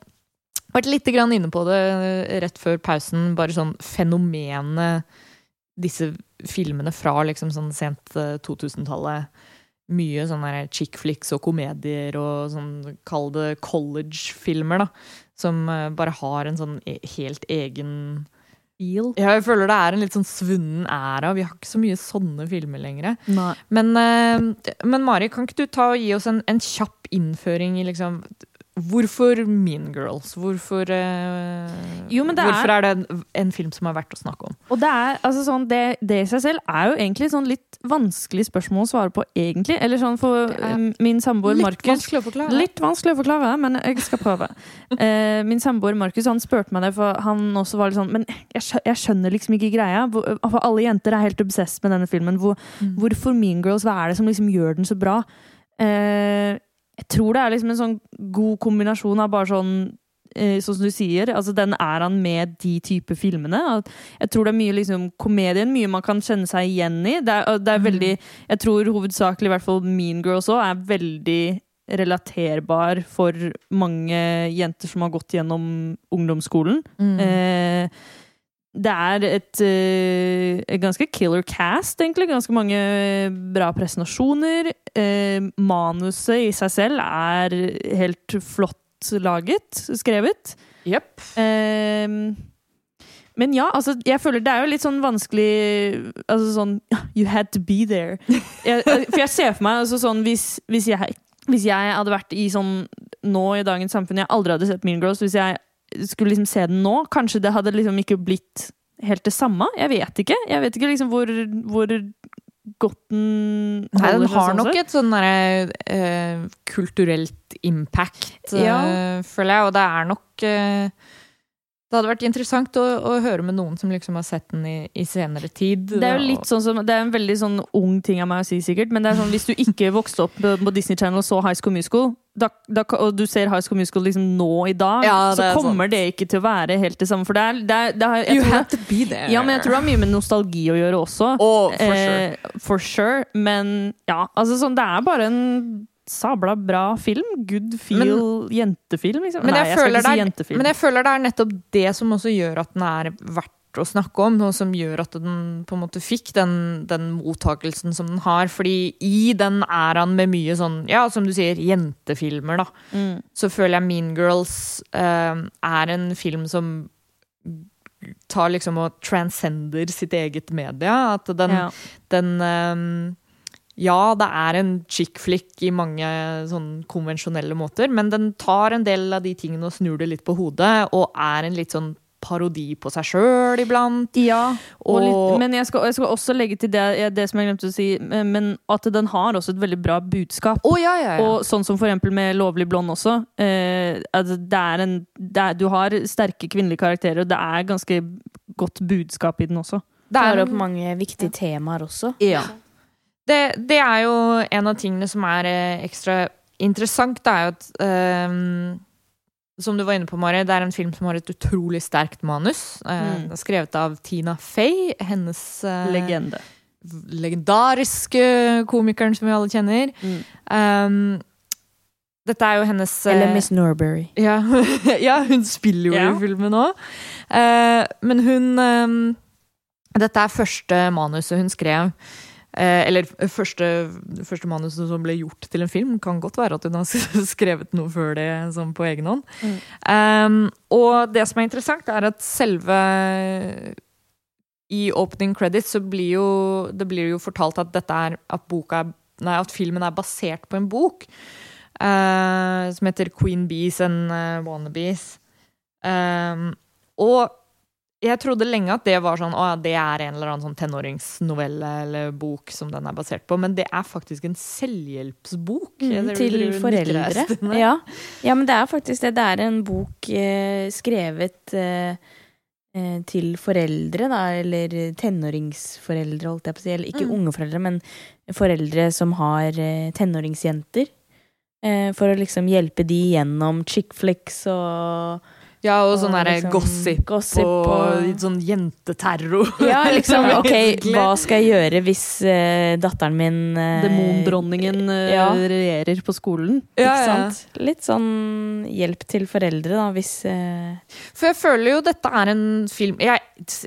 Speaker 1: vært litt inne på det eh, rett før pausen, bare sånn fenomenet disse filmene fra liksom sånn sent eh, 2000-tallet mye sånne chick flicks og komedier og sånn, kall det college-filmer, da. Som eh, bare har en sånn e helt egen
Speaker 2: Feel.
Speaker 1: Ja, jeg føler det er en litt sånn svunnen æra. Vi har ikke så mye sånne filmer lenger. Men, eh, men Mari, kan ikke du ta og gi oss en, en kjapp innføring i liksom Hvorfor Mean Girls? Hvorfor, eh,
Speaker 2: Jo, men det
Speaker 1: hvorfor er det en, en film som er verdt å snakke om?
Speaker 2: Det er, altså sånn, det, det i seg selv er jo egentlig sånn litt vanskelig spørsmål å svare på, egentlig. Eller sånn for
Speaker 1: er
Speaker 2: um, min samboer
Speaker 1: Litt
Speaker 2: Markus
Speaker 1: vanskelig å forklare.
Speaker 2: Litt vanskelig å forklare, men jeg skal prøve. Eh, min samboer Markus han spurte meg det, for han også var litt sånn Men jeg, jeg skjønner liksom ikke greia. Hvor, for alle jenter er helt obsess med denne filmen. Hvor,
Speaker 1: Mm.
Speaker 2: Hvorfor Mean Girls? Hva er det som liksom gjør den så bra? Eh, jeg tror det er liksom en sånn god kombinasjon av bare sånn eh, Sånn som du sier, altså den er han med de type filmene. Jeg tror det er mye liksom komedien, mye man kan kjenne seg igjen i. Det er, det er
Speaker 1: Mm.
Speaker 2: veldig Jeg tror hovedsakelig i hvert fall Mean Girls òg er veldig relaterbar for mange jenter som har gått gjennom ungdomsskolen.
Speaker 1: Mm.
Speaker 2: Eh, det er et, eh, et ganske killer cast, egentlig. Ganske mange bra presentasjoner. Eh, manuset i seg selv er helt flott laget, skrevet.
Speaker 1: Jepp.
Speaker 2: Eh, men ja, altså, jeg føler det er jo litt sånn vanskelig Altså sånn You had to be there. Jeg, for jeg ser for meg altså sånn hvis, hvis, jeg, hvis jeg hadde vært i sånn Nå i dagens samfunn Jeg aldri hadde sett Mean Girls. Hvis jeg skulle liksom se den nå, kanskje det hadde liksom ikke blitt helt det samme. Jeg vet ikke. Jeg vet ikke liksom hvor, hvor godt den
Speaker 1: Nei, den har
Speaker 2: sånn
Speaker 1: nok
Speaker 2: sett.
Speaker 1: et sånn derre uh, kulturelt impact,
Speaker 2: Ja.
Speaker 1: uh, føler jeg. Og det er nok eh, Det hadde vært interessant å, å høre med noen som liksom har sett den i, i senere tid.
Speaker 2: Det er jo litt sånn som, det er en veldig sånn ung ting av meg å si, sikkert. Men det er sånn, hvis du ikke vokste opp på Disney Channel og så High School Musical, da, da, og du ser High School Musical liksom nå i dag,
Speaker 1: Ja,
Speaker 2: så
Speaker 1: er
Speaker 2: kommer
Speaker 1: sant.
Speaker 2: det ikke til å være helt det samme. For det er, det er, det er, jeg
Speaker 1: You
Speaker 2: tror
Speaker 1: have to be there.
Speaker 2: ja, men jeg tror det har mye med nostalgi å gjøre også.
Speaker 1: Oh, for sure.
Speaker 2: Eh, for sure. Men ja, altså sånn, det er bare en sabla bra film. Good feel jentefilm, liksom.
Speaker 1: Men
Speaker 2: Nei,
Speaker 1: jeg
Speaker 2: jeg skal ikke si jentefilm.
Speaker 1: Men jeg føler det er nettopp det som også gjør at den er verdt å snakke om, og som gjør at den på en måte fikk den, den mottakelsen som den har. Fordi i den er han med mye sånn, ja, som du sier, jentefilmer, da.
Speaker 2: Mm.
Speaker 1: Så føler jeg Mean Girls eh, er en film som tar liksom og transcender sitt eget media. At den,
Speaker 2: Ja.
Speaker 1: den ehm, Ja, det er en chick flick i mange sånn konvensjonelle måter, men den tar en del av de tingene og snur det litt på hodet, og er en litt sånn parodi på seg sjøl iblant.
Speaker 2: Ja, og litt, men jeg skal, jeg skal også legge til det, det som jeg glemte å si, men at den har også et veldig bra budskap.
Speaker 1: Å, ja, ja, ja.
Speaker 2: Og sånn som for eksempel med Lovlig blond også. Eh, altså det er en, det er, du har sterke kvinnelige karakterer, og det er ganske godt budskap i den også.
Speaker 1: det, er jo
Speaker 3: mange viktige temaer også.
Speaker 1: ja. Det, det er jo en av tingene som er eh, ekstra interessant. Det er jo at um, Som du var inne på, Mari, det er en film som har et utrolig sterkt manus. Eh,
Speaker 2: Mm.
Speaker 1: er skrevet av Tina Fey, hennes uh,
Speaker 2: Legende.
Speaker 1: legendariske komikeren som vi alle kjenner.
Speaker 2: Mm.
Speaker 1: Um, dette er jo hennes
Speaker 3: Eller Miss Norbury.
Speaker 1: ja, ja, hun spiller jo
Speaker 2: Ja.
Speaker 1: i filmen òg. men hun um, Dette er første manuset hun skrev. Eh, eller første, første manuset som ble gjort til en film. Kan godt være at hun har skrevet noe før det sånn på egen hånd.
Speaker 2: Mm.
Speaker 1: Um, og det som er interessant, er at selve I opening credits så blir jo det blir jo fortalt at er at er Nei, at filmen er basert på en bok Uh, som heter Queen Bees and uh, Wannabes. Um, og jeg trodde lenge at det var sånn Å det er en eller annen sånn tenåringsnovelle eller bok som den er basert på, men det er faktisk en selvhjelpsbok.
Speaker 3: Mm, til foreldre. Ja. ja, men det er faktisk det. Det er en bok eh, skrevet eh, eh, til foreldre, da, eller tenåringsforeldre, holdt jeg på å si. Eller ikke
Speaker 1: Mm.
Speaker 3: unge foreldre, men foreldre som har eh, tenåringsjenter. Eh, for å liksom hjelpe de gjennom chick flicks og
Speaker 1: Ja, og sånn derre
Speaker 3: liksom
Speaker 1: gossip,
Speaker 3: gossip
Speaker 1: og,
Speaker 3: og-
Speaker 1: sånn jenteterror.
Speaker 3: Ja, liksom, ok, hva skal jeg gjøre hvis uh, datteren min uh,
Speaker 2: Demondronningen uh,
Speaker 3: ja.
Speaker 2: regjerer på skolen.
Speaker 1: Ja,
Speaker 3: Ikke
Speaker 1: ja.
Speaker 3: sant? Litt sånn hjelp til foreldre, da, hvis
Speaker 1: For jeg føler jo dette er en film Jeg,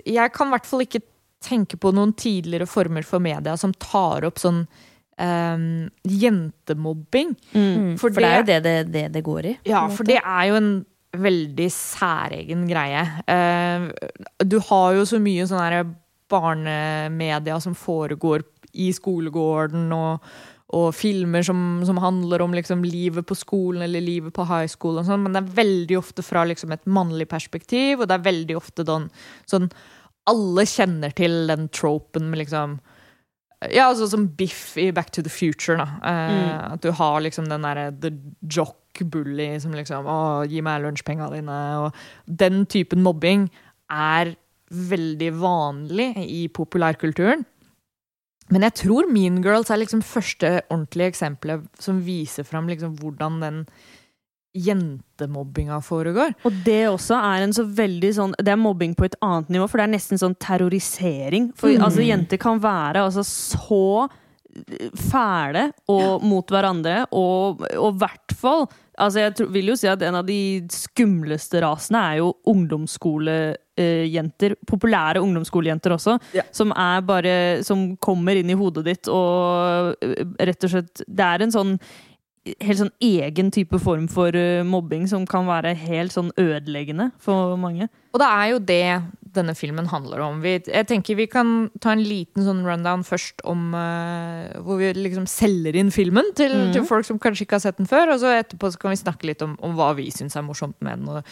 Speaker 1: jeg kan i hvert fall ikke tenke på noen tidligere former for media som tar opp sånn um, jentemobbing.
Speaker 3: Mm,
Speaker 1: For
Speaker 3: for, det, er jo
Speaker 1: det-
Speaker 3: det det, det det går i.
Speaker 1: Ja, for det er jo en veldig særegen greie. Eh, du har jo så mye sånn her barnemedia som foregår i skolegården, og, og filmer som, som handler om liksom livet på skolen eller livet på high school, og sånn, men det er veldig ofte fra liksom et mannlig perspektiv, og det er veldig ofte den, sånn Alle kjenner til den tropen med liksom ja, altså som Biff i Back to the Future, da. Eh, At du har liksom den derre the jock bully som liksom Å, gi meg lunsjpenga dine. Og den typen mobbing er veldig vanlig i populærkulturen. Men jeg tror Mean Girls er liksom første ordentlige eksempelet som viser fram liksom hvordan den jentemobbinga foregår.
Speaker 2: Og det også er en så veldig sånn Det er mobbing på et annet nivå, for det er nesten sånn terrorisering. For
Speaker 1: Mm.
Speaker 2: altså, jenter kan være altså så fæle og mot hverandre, og i hvert fall Altså, jeg tror, vil jo si at en av de skumleste rasene er jo ungdomsskolejenter. Populære ungdomsskolejenter også.
Speaker 1: Ja.
Speaker 2: Som er bare Som kommer inn i hodet ditt og øh, rett og slett Det er en sånn helt sånn egen type form for øh, mobbing som kan være helt sånn ødeleggende for mange.
Speaker 1: Og det er jo det denne filmen handler om. Vi, jeg tenker vi kan ta en liten sånn rundown først om uh, Hvor vi liksom selger inn filmen til,
Speaker 2: mm.
Speaker 1: til folk som kanskje ikke har sett den før. Og så etterpå så kan vi snakke litt om, om hva vi syns er morsomt med den.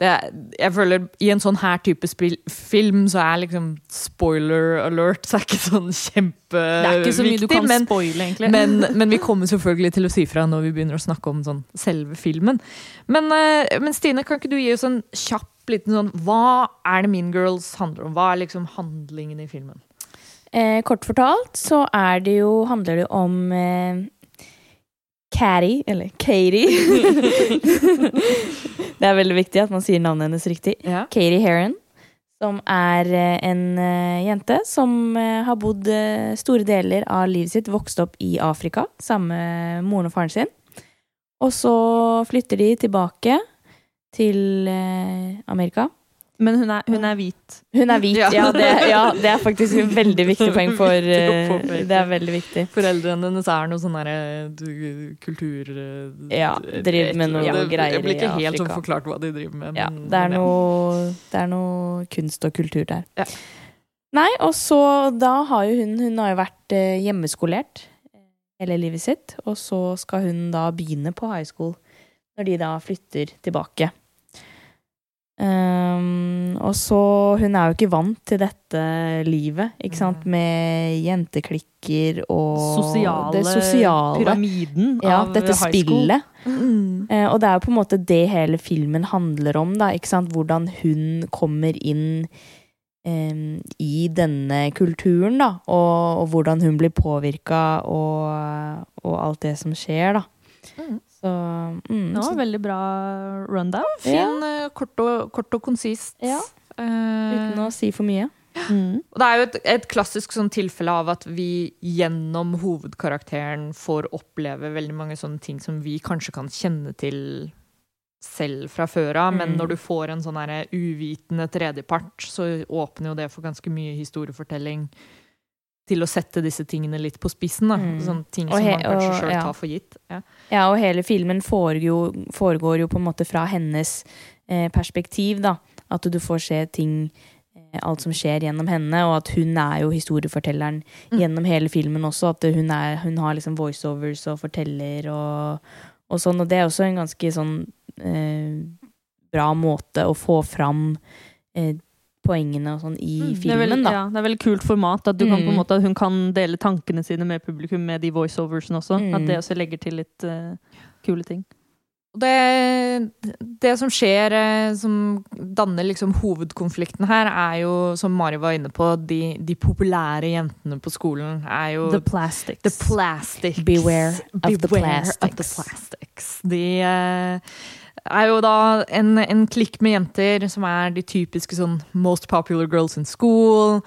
Speaker 1: Det, er- jeg føler I en sånn her type spil, film så er liksom spoiler alert så er ikke sånn kjempeviktig. Men,
Speaker 2: spoile,
Speaker 1: men, men vi kommer selvfølgelig til å si fra når vi begynner å snakke om sånn selve filmen. Men, uh, men Stine, kan ikke du gi oss en kjapp liten sånn Hva er det Mean Girls handler om? Hva er liksom handlingen i filmen?
Speaker 3: Eh, kort fortalt så er det jo, handler det om eh, Catty, eller Katie. det er veldig viktig at man sier navnet hennes riktig.
Speaker 1: Ja.
Speaker 3: Katie Heron, som er eh, en eh, jente som eh, har bodd store deler av livet sitt, vokst opp i Afrika sammen med moren og faren sin. Og så flytter de tilbake til eh, Amerika.
Speaker 2: Men hun er, hun er hvit.
Speaker 3: Hun er hvit,
Speaker 1: Ja.
Speaker 3: ja. det, ja, det er faktisk et veldig viktig poeng for eh. Det er veldig viktig.
Speaker 1: Foreldrene hennes er noe sånn derre kultur... eh,
Speaker 3: Ja, driver med noe
Speaker 1: ja,
Speaker 3: greier
Speaker 1: Jeg blir ikke helt sånn forklart hva de driver med.
Speaker 3: Ja,
Speaker 1: men-
Speaker 3: det er noe, det er noe kunst og kultur der.
Speaker 1: Ja.
Speaker 3: Nei, og så da har jo hun Hun har jo vært hjemmeskolert hele livet sitt, og så skal hun da begynne på high school når de da flytter tilbake. Um, og så Hun er jo ikke vant til dette livet, ikke sant, med jenteklikker og
Speaker 2: Sosiale,
Speaker 3: det sosiale.
Speaker 2: pyramiden
Speaker 3: Ja,
Speaker 2: av
Speaker 3: dette
Speaker 2: high school.
Speaker 3: spillet.
Speaker 1: Mm.
Speaker 3: Uh, og det er jo på en måte det hele filmen handler om, da. Ikke sant? Hvordan hun kommer inn um, i denne kulturen, da. Og, og hvordan hun blir påvirka, og, og alt det som skjer, da.
Speaker 1: Mm.
Speaker 3: Så, mm,
Speaker 2: Det
Speaker 3: så
Speaker 2: veldig bra rundown.
Speaker 1: Fin, ja. kort, og, kort og konsist.
Speaker 3: Ja.
Speaker 1: Eh,
Speaker 3: uten å si for mye.
Speaker 2: Mm.
Speaker 1: Og det er jo et, et klassisk sånn tilfelle av at vi gjennom hovedkarakteren får oppleve veldig mange sånne ting som vi kanskje kan kjenne til selv fra før av, men
Speaker 3: Mm.
Speaker 1: når du får en sånn uvitende tredjepart, så åpner jo det for ganske mye historiefortelling til å sette disse tingene litt på spissen.
Speaker 3: Mm.
Speaker 1: Sånne ting som man kanskje sjøl
Speaker 3: ja.
Speaker 1: tar for gitt. Ja.
Speaker 3: Ja, og hele filmen foregår, foregår jo på en måte fra hennes eh, perspektiv, da. At du får se ting eh, Alt som skjer gjennom henne, og at hun er jo historiefortelleren
Speaker 1: Mm.
Speaker 3: gjennom hele filmen også. At hun, er, hun har liksom voiceovers og forteller og, og sånn. Og det er også en ganske sånn eh, bra måte å få fram eh, poengene og sånn i
Speaker 2: Mm, det
Speaker 3: filmen,
Speaker 2: veldig,
Speaker 3: da.
Speaker 2: Ja, det er veldig kult format. At, du kan, på en
Speaker 3: Mm.
Speaker 2: måte, at hun kan dele tankene sine med publikum med de voiceoversene også.
Speaker 3: Mm.
Speaker 2: At det også legger til litt uh, kule ting.
Speaker 1: Det, det som skjer, eh, som danner liksom hovedkonflikten her, er jo, som Mari var inne på, de, de populære jentene på skolen er jo
Speaker 2: The plastics.
Speaker 1: The plastics.
Speaker 3: Beware of the
Speaker 1: plastics. of the
Speaker 3: plastics.
Speaker 1: plastics. De eh, er jo da en, en klikk med jenter som er de typiske sånn most popular girls in school.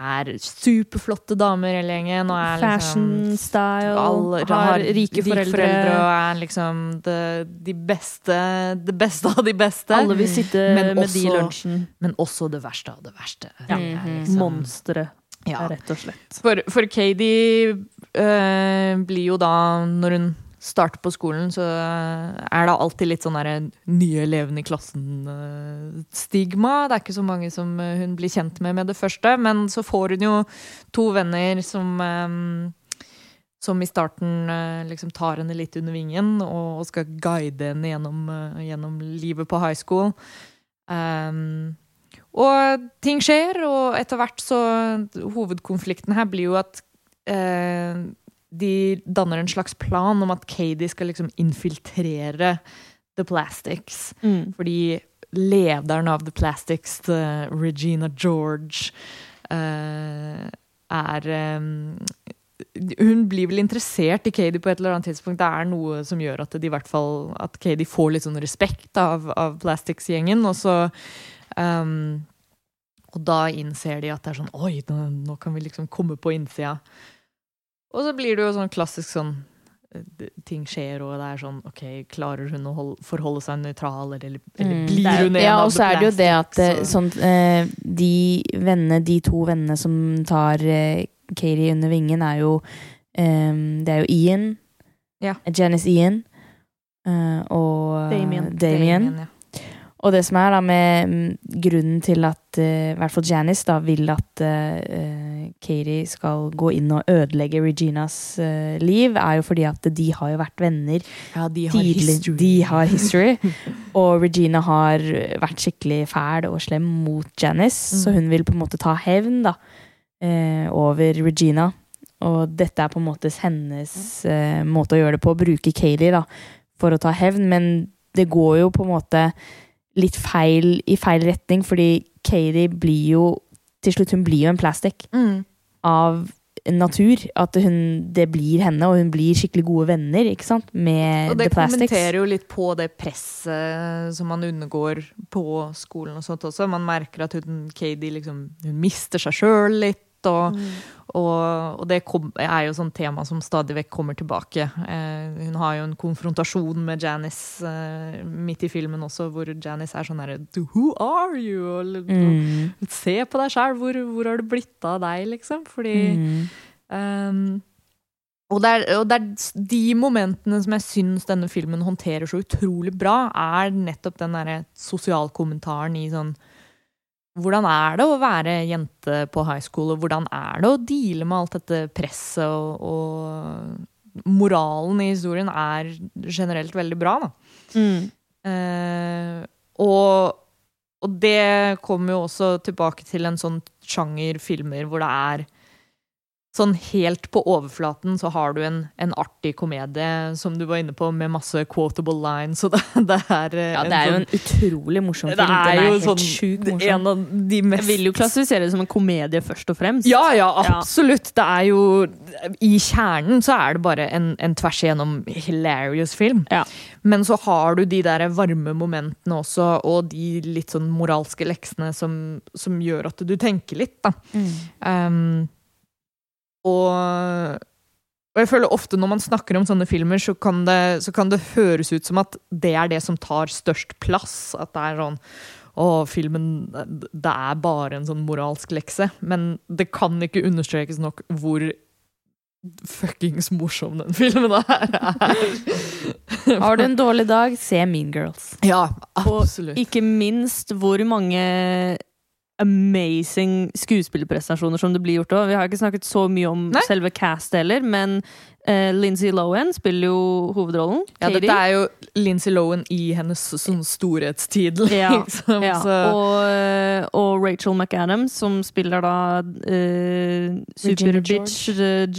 Speaker 1: Er superflotte damer hele gjengen. Og er
Speaker 2: Fashion
Speaker 1: liksom
Speaker 2: style.
Speaker 1: alle
Speaker 2: har rike foreldre.
Speaker 1: og er liksom det, de beste Det beste av de beste.
Speaker 2: Alle vil sitte
Speaker 1: Men
Speaker 2: med de i lunsjen.
Speaker 1: Men også det verste av det verste.
Speaker 2: Ja.
Speaker 1: Det
Speaker 3: Mhm.
Speaker 1: liksom-
Speaker 2: Monstre.
Speaker 1: Ja.
Speaker 2: Rett og slett.
Speaker 1: For, for Katie øh, blir jo da, når hun starter på skolen, så er det alltid litt sånn derre nye elevene i klassen-stigma. det er ikke så mange som eh, hun blir kjent med med det første, men så får hun jo to venner som eh, som i starten eh, liksom tar henne litt under vingen og skal guide henne gjennom, eh, gjennom livet på high school. Um, og ting skjer, og etter hvert så Hovedkonflikten her blir jo at eh, de danner en slags plan om at Katie skal liksom infiltrere The Plastics.
Speaker 2: Mm.
Speaker 1: Fordi lederen av The Plastics, eh, Regina George, uh, er um, Hun blir vel interessert i Katie på et eller annet tidspunkt. Det er noe som gjør at, de, fall, at Katie får litt sånn respekt av, av Plastics-gjengen. Og så um, Og da innser de at det er sånn Oi, nå, nå kan vi liksom komme på innsida. Og så blir det jo sånn klassisk sånn eh, Ting skjer, og det er sånn OK, klarer hun å holde, forholde seg nøytral, eller, eller
Speaker 3: Mm,
Speaker 1: blir hun en
Speaker 3: ja,
Speaker 1: av
Speaker 3: og så er det jo det at
Speaker 1: så.
Speaker 3: Sånn, eh, de vennene, de to vennene som tar eh, Katie under vingen, er jo eh, Det er jo Ian.
Speaker 1: Ja.
Speaker 3: Janice Ian. eh, og
Speaker 2: Damien.
Speaker 3: Damien.
Speaker 1: ja.
Speaker 3: Og det som er da med mm, grunnen til at eh, i hvert fall Janice da vil at eh, eh, Katie skal gå inn og ødelegge Reginas uh, liv, er jo fordi at de har jo vært venner
Speaker 1: Ja, de har
Speaker 3: tidlig.
Speaker 1: history.
Speaker 3: De har history. og Regina har vært skikkelig fæl og slem mot Janice,
Speaker 1: Mm.
Speaker 3: så hun vil på en måte ta hevn da, uh, over Regina. Og dette er på en måte hennes eh, måte å gjøre det på, å bruke Katie da, for å ta hevn. Men det går jo på en måte litt feil i feil retning, fordi Katie blir jo til slutt hun blir jo en plastic
Speaker 1: Mm.
Speaker 3: av natur. At hun, det blir henne, og hun blir skikkelig gode venner ikke sant? med
Speaker 1: Og det kommenterer jo litt på det presset som man undergår på skolen og sånt også. Man merker at hun, Katie liksom, hun mister seg sjøl litt. Og, og, og det kom, er jo sånn tema som stadig vekk kommer tilbake. Eh, hun har jo en konfrontasjon med Janice eh, midt i filmen også, hvor Janice er sånn herre Who are you? Og,
Speaker 3: Mm.
Speaker 1: Se på deg sjæl, hvor, hvor har det blitt av deg, liksom? Fordi
Speaker 3: Mm.
Speaker 1: Um, og, det er, og det er de momentene som jeg syns denne filmen håndterer så utrolig bra, er nettopp den derre sosialkommentaren i sånn Hvordan er det å være jente på high school, og hvordan er det å deale med alt dette presset og, og Moralen i historien er generelt veldig bra, da.
Speaker 2: Mm.
Speaker 1: Eh, og, og det kommer jo også tilbake til en sånn sjanger filmer hvor det er Sånn helt på overflaten så har du en, en artig komedie, som du var inne på, med masse quotable lines, og det, det er eh,
Speaker 3: Ja, det er jo
Speaker 1: sånn-
Speaker 3: en utrolig morsom film.
Speaker 1: det er
Speaker 3: Den er
Speaker 1: jo
Speaker 3: helt
Speaker 1: sånn
Speaker 3: sjukt morsom.
Speaker 1: en av de mest
Speaker 2: Jeg vil jo klassifisere det som en komedie først og fremst.
Speaker 1: Ja, ja,
Speaker 2: Ja.
Speaker 1: absolutt. Det er jo I kjernen så er det bare en, en tvers igjennom hilarious film.
Speaker 2: Ja.
Speaker 1: Men så har du de der varme momentene også, og de litt sånn moralske leksene som, som gjør at du tenker litt, da.
Speaker 3: Mm.
Speaker 1: Um, og, og jeg føler ofte når man snakker om sånne filmer, så kan, det, så kan det høres ut som at det er det som tar størst plass. At det er sånn Å, filmen Det er bare en sånn moralsk lekse. Men det kan ikke understrekes nok hvor fuckings morsom den filmen er.
Speaker 3: Har du en dårlig dag, se Mean Girls.
Speaker 1: Ja, absolutt.
Speaker 2: Og Ikke minst hvor mange amazing skuespillerprestasjoner som det blir gjort òg. Vi har ikke snakket så mye om
Speaker 1: Nei.
Speaker 2: selve cast heller, men uh, Lindsay Lohan spiller jo hovedrollen.
Speaker 1: Ja,
Speaker 2: Katie.
Speaker 1: dette er jo Lindsay Lohan i hennes sånn storhetstid.
Speaker 2: Ja,
Speaker 1: Liksom,
Speaker 2: Ja, og, eh, og Rachel McAdams, som spiller da Superbitch,
Speaker 3: Regina
Speaker 2: super-bitch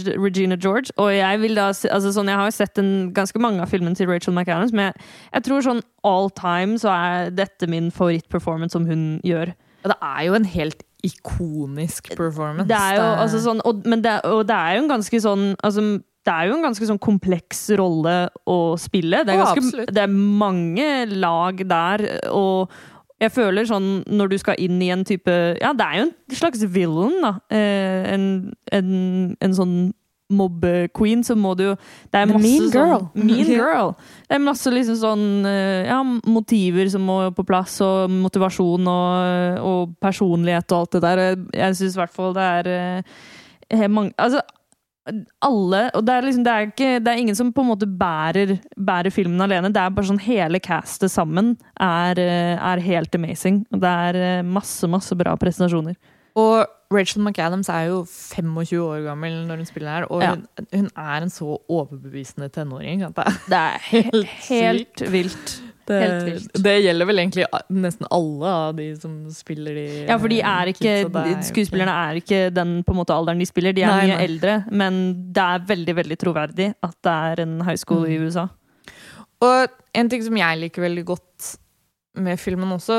Speaker 2: J- Regina George. Og jeg vil da altså sånn, jeg har jo sett en, ganske mange av filmene til Rachel McAdams, men jeg, jeg tror sånn all time så er dette min favorittperformance som hun gjør.
Speaker 1: Det er jo en helt ikonisk performance.
Speaker 2: Det er jo altså sånn, og, men det, og det er jo en ganske sånn altså, det er jo en ganske sånn kompleks rolle å spille. Det er, ganske, det er mange lag der, og jeg føler sånn når du skal inn i en type Ja, det er jo en slags villain, da. Eh, en, en, en sånn mobb-queen, så må du jo Det er masse
Speaker 3: mean girl.
Speaker 2: sånn Mean girl. Det er masse liksom sånn eh, Ja, motiver som må på plass, og motivasjon og, og personlighet og alt det der. Jeg syns i hvert fall det er eh, mange Altså alle Og det er liksom det er, ikke, det er ingen som på en måte bærer, bærer filmen alene. Det er bare sånn hele castet sammen er, eh, er helt amazing. Og det er eh, masse, masse bra presentasjoner.
Speaker 1: Og Rachel McAdams er jo 25 år gammel når hun spiller her, og
Speaker 2: Ja.
Speaker 1: hun, hun er en så overbevisende tenåring. Det,
Speaker 2: Det er helt, helt vilt.
Speaker 1: det,
Speaker 2: Helt vilt.
Speaker 1: det gjelder vel egentlig nesten alle av de som spiller de
Speaker 2: Ja, for de er ikke.
Speaker 1: Er
Speaker 2: skuespillerne er ikke den på en måte alderen de spiller. De er
Speaker 1: Nei,
Speaker 2: mye
Speaker 1: nei.
Speaker 2: eldre, men det er veldig veldig troverdig at det er en high school i
Speaker 1: Mm.
Speaker 2: USA.
Speaker 1: Og en ting som jeg liker veldig godt med filmen også,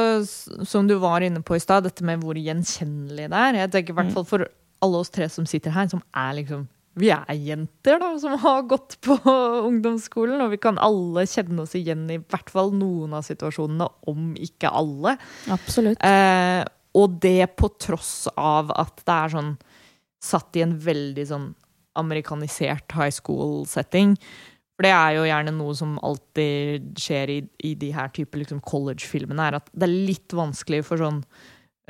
Speaker 1: som du var inne på i stad, dette med hvor gjenkjennelig det er. Jeg tenker i hvert
Speaker 2: Mm.
Speaker 1: fall for alle oss tre som sitter her, som er liksom Vi er jenter, da, som har gått på ungdomsskolen, og vi kan alle kjenne oss igjen i hvert fall noen av situasjonene, om ikke alle.
Speaker 3: Absolutt.
Speaker 1: Eh, og det på tross av at det er sånn satt i en veldig sånn amerikanisert high school-setting. For det er jo gjerne noe som alltid skjer i, i de her type liksom college-filmene, er at det er litt vanskelig for sånn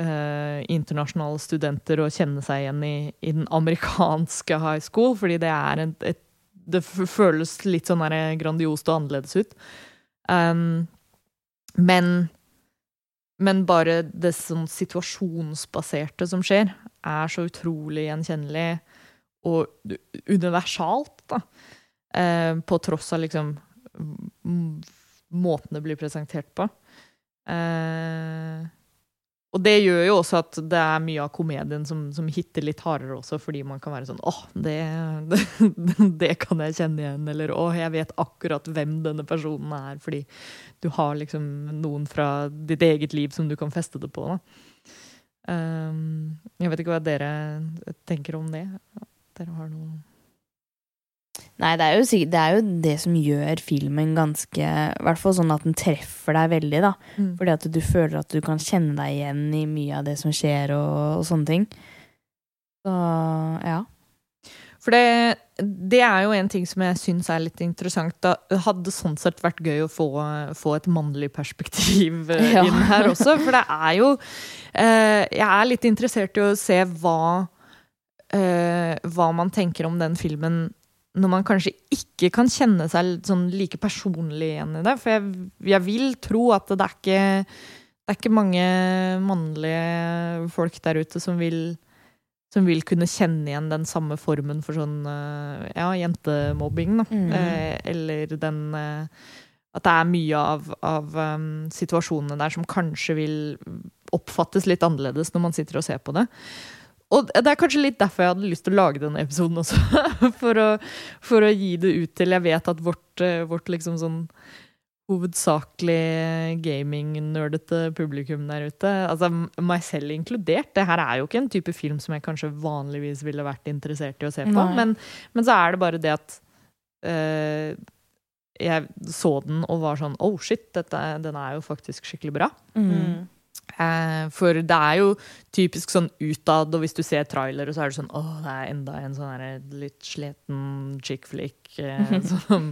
Speaker 1: uh, internasjonale studenter å kjenne seg igjen i, i den amerikanske high school, fordi det er en, et Det føles litt sånn her grandiost og annerledes ut. Um, men men bare det sånn situasjonsbaserte som skjer, er så utrolig gjenkjennelig og universalt, da. Eh, på tross av liksom måten det blir presentert på. Eh, og det gjør jo også at det er mye av komedien som, som hitter litt hardere også, fordi man kan være sånn åh, det, det, det kan jeg kjenne igjen, eller åh, jeg vet akkurat hvem denne personen er, fordi du har liksom noen fra ditt eget liv som du kan feste det på. Um, jeg vet ikke hva dere tenker om det. Dere har noe
Speaker 3: Nei, det er, jo, det er jo det som gjør filmen ganske I hvert fall sånn at den treffer deg veldig, da. Fordi at du føler at du kan kjenne deg igjen i mye av det som skjer, og, og sånne ting. Så ja.
Speaker 1: For det, det er jo en ting som jeg syns er litt interessant. Da hadde sånn sett vært gøy å få, få et mannlig perspektiv eh,
Speaker 3: Ja.
Speaker 1: inn her også. For det er jo eh, Jeg er litt interessert i å se hva eh, Hva man tenker om den filmen når man kanskje ikke kan kjenne seg sånn like personlig igjen i det. For jeg, jeg vil tro at det er ikke det er ikke mange mannlige folk der ute som vil som vil kunne kjenne igjen den samme formen for sånn eh, ja, jentemobbing, da.
Speaker 3: Mm.
Speaker 1: Eh, eller den eh, At det er mye av, av um, situasjonene der som kanskje vil oppfattes litt annerledes når man sitter og ser på det. Og det er kanskje litt derfor jeg hadde lyst til å lage denne episoden også. For å, for å gi det ut til Jeg vet at vårt, eh, vårt liksom sånn hovedsakelig gaming-nerdete publikum der ute, altså meg selv inkludert. Det her er jo ikke en type film som jeg kanskje vanligvis ville vært interessert i å se på, men, men så er det bare det at uh, jeg så den og var sånn Oh shit, dette, den er jo faktisk skikkelig bra.
Speaker 3: Mm.
Speaker 1: Eh, for det er jo typisk sånn utad, og hvis du ser trailere, så er det sånn Å, det er enda en sånn litt sliten chick flick eh, som,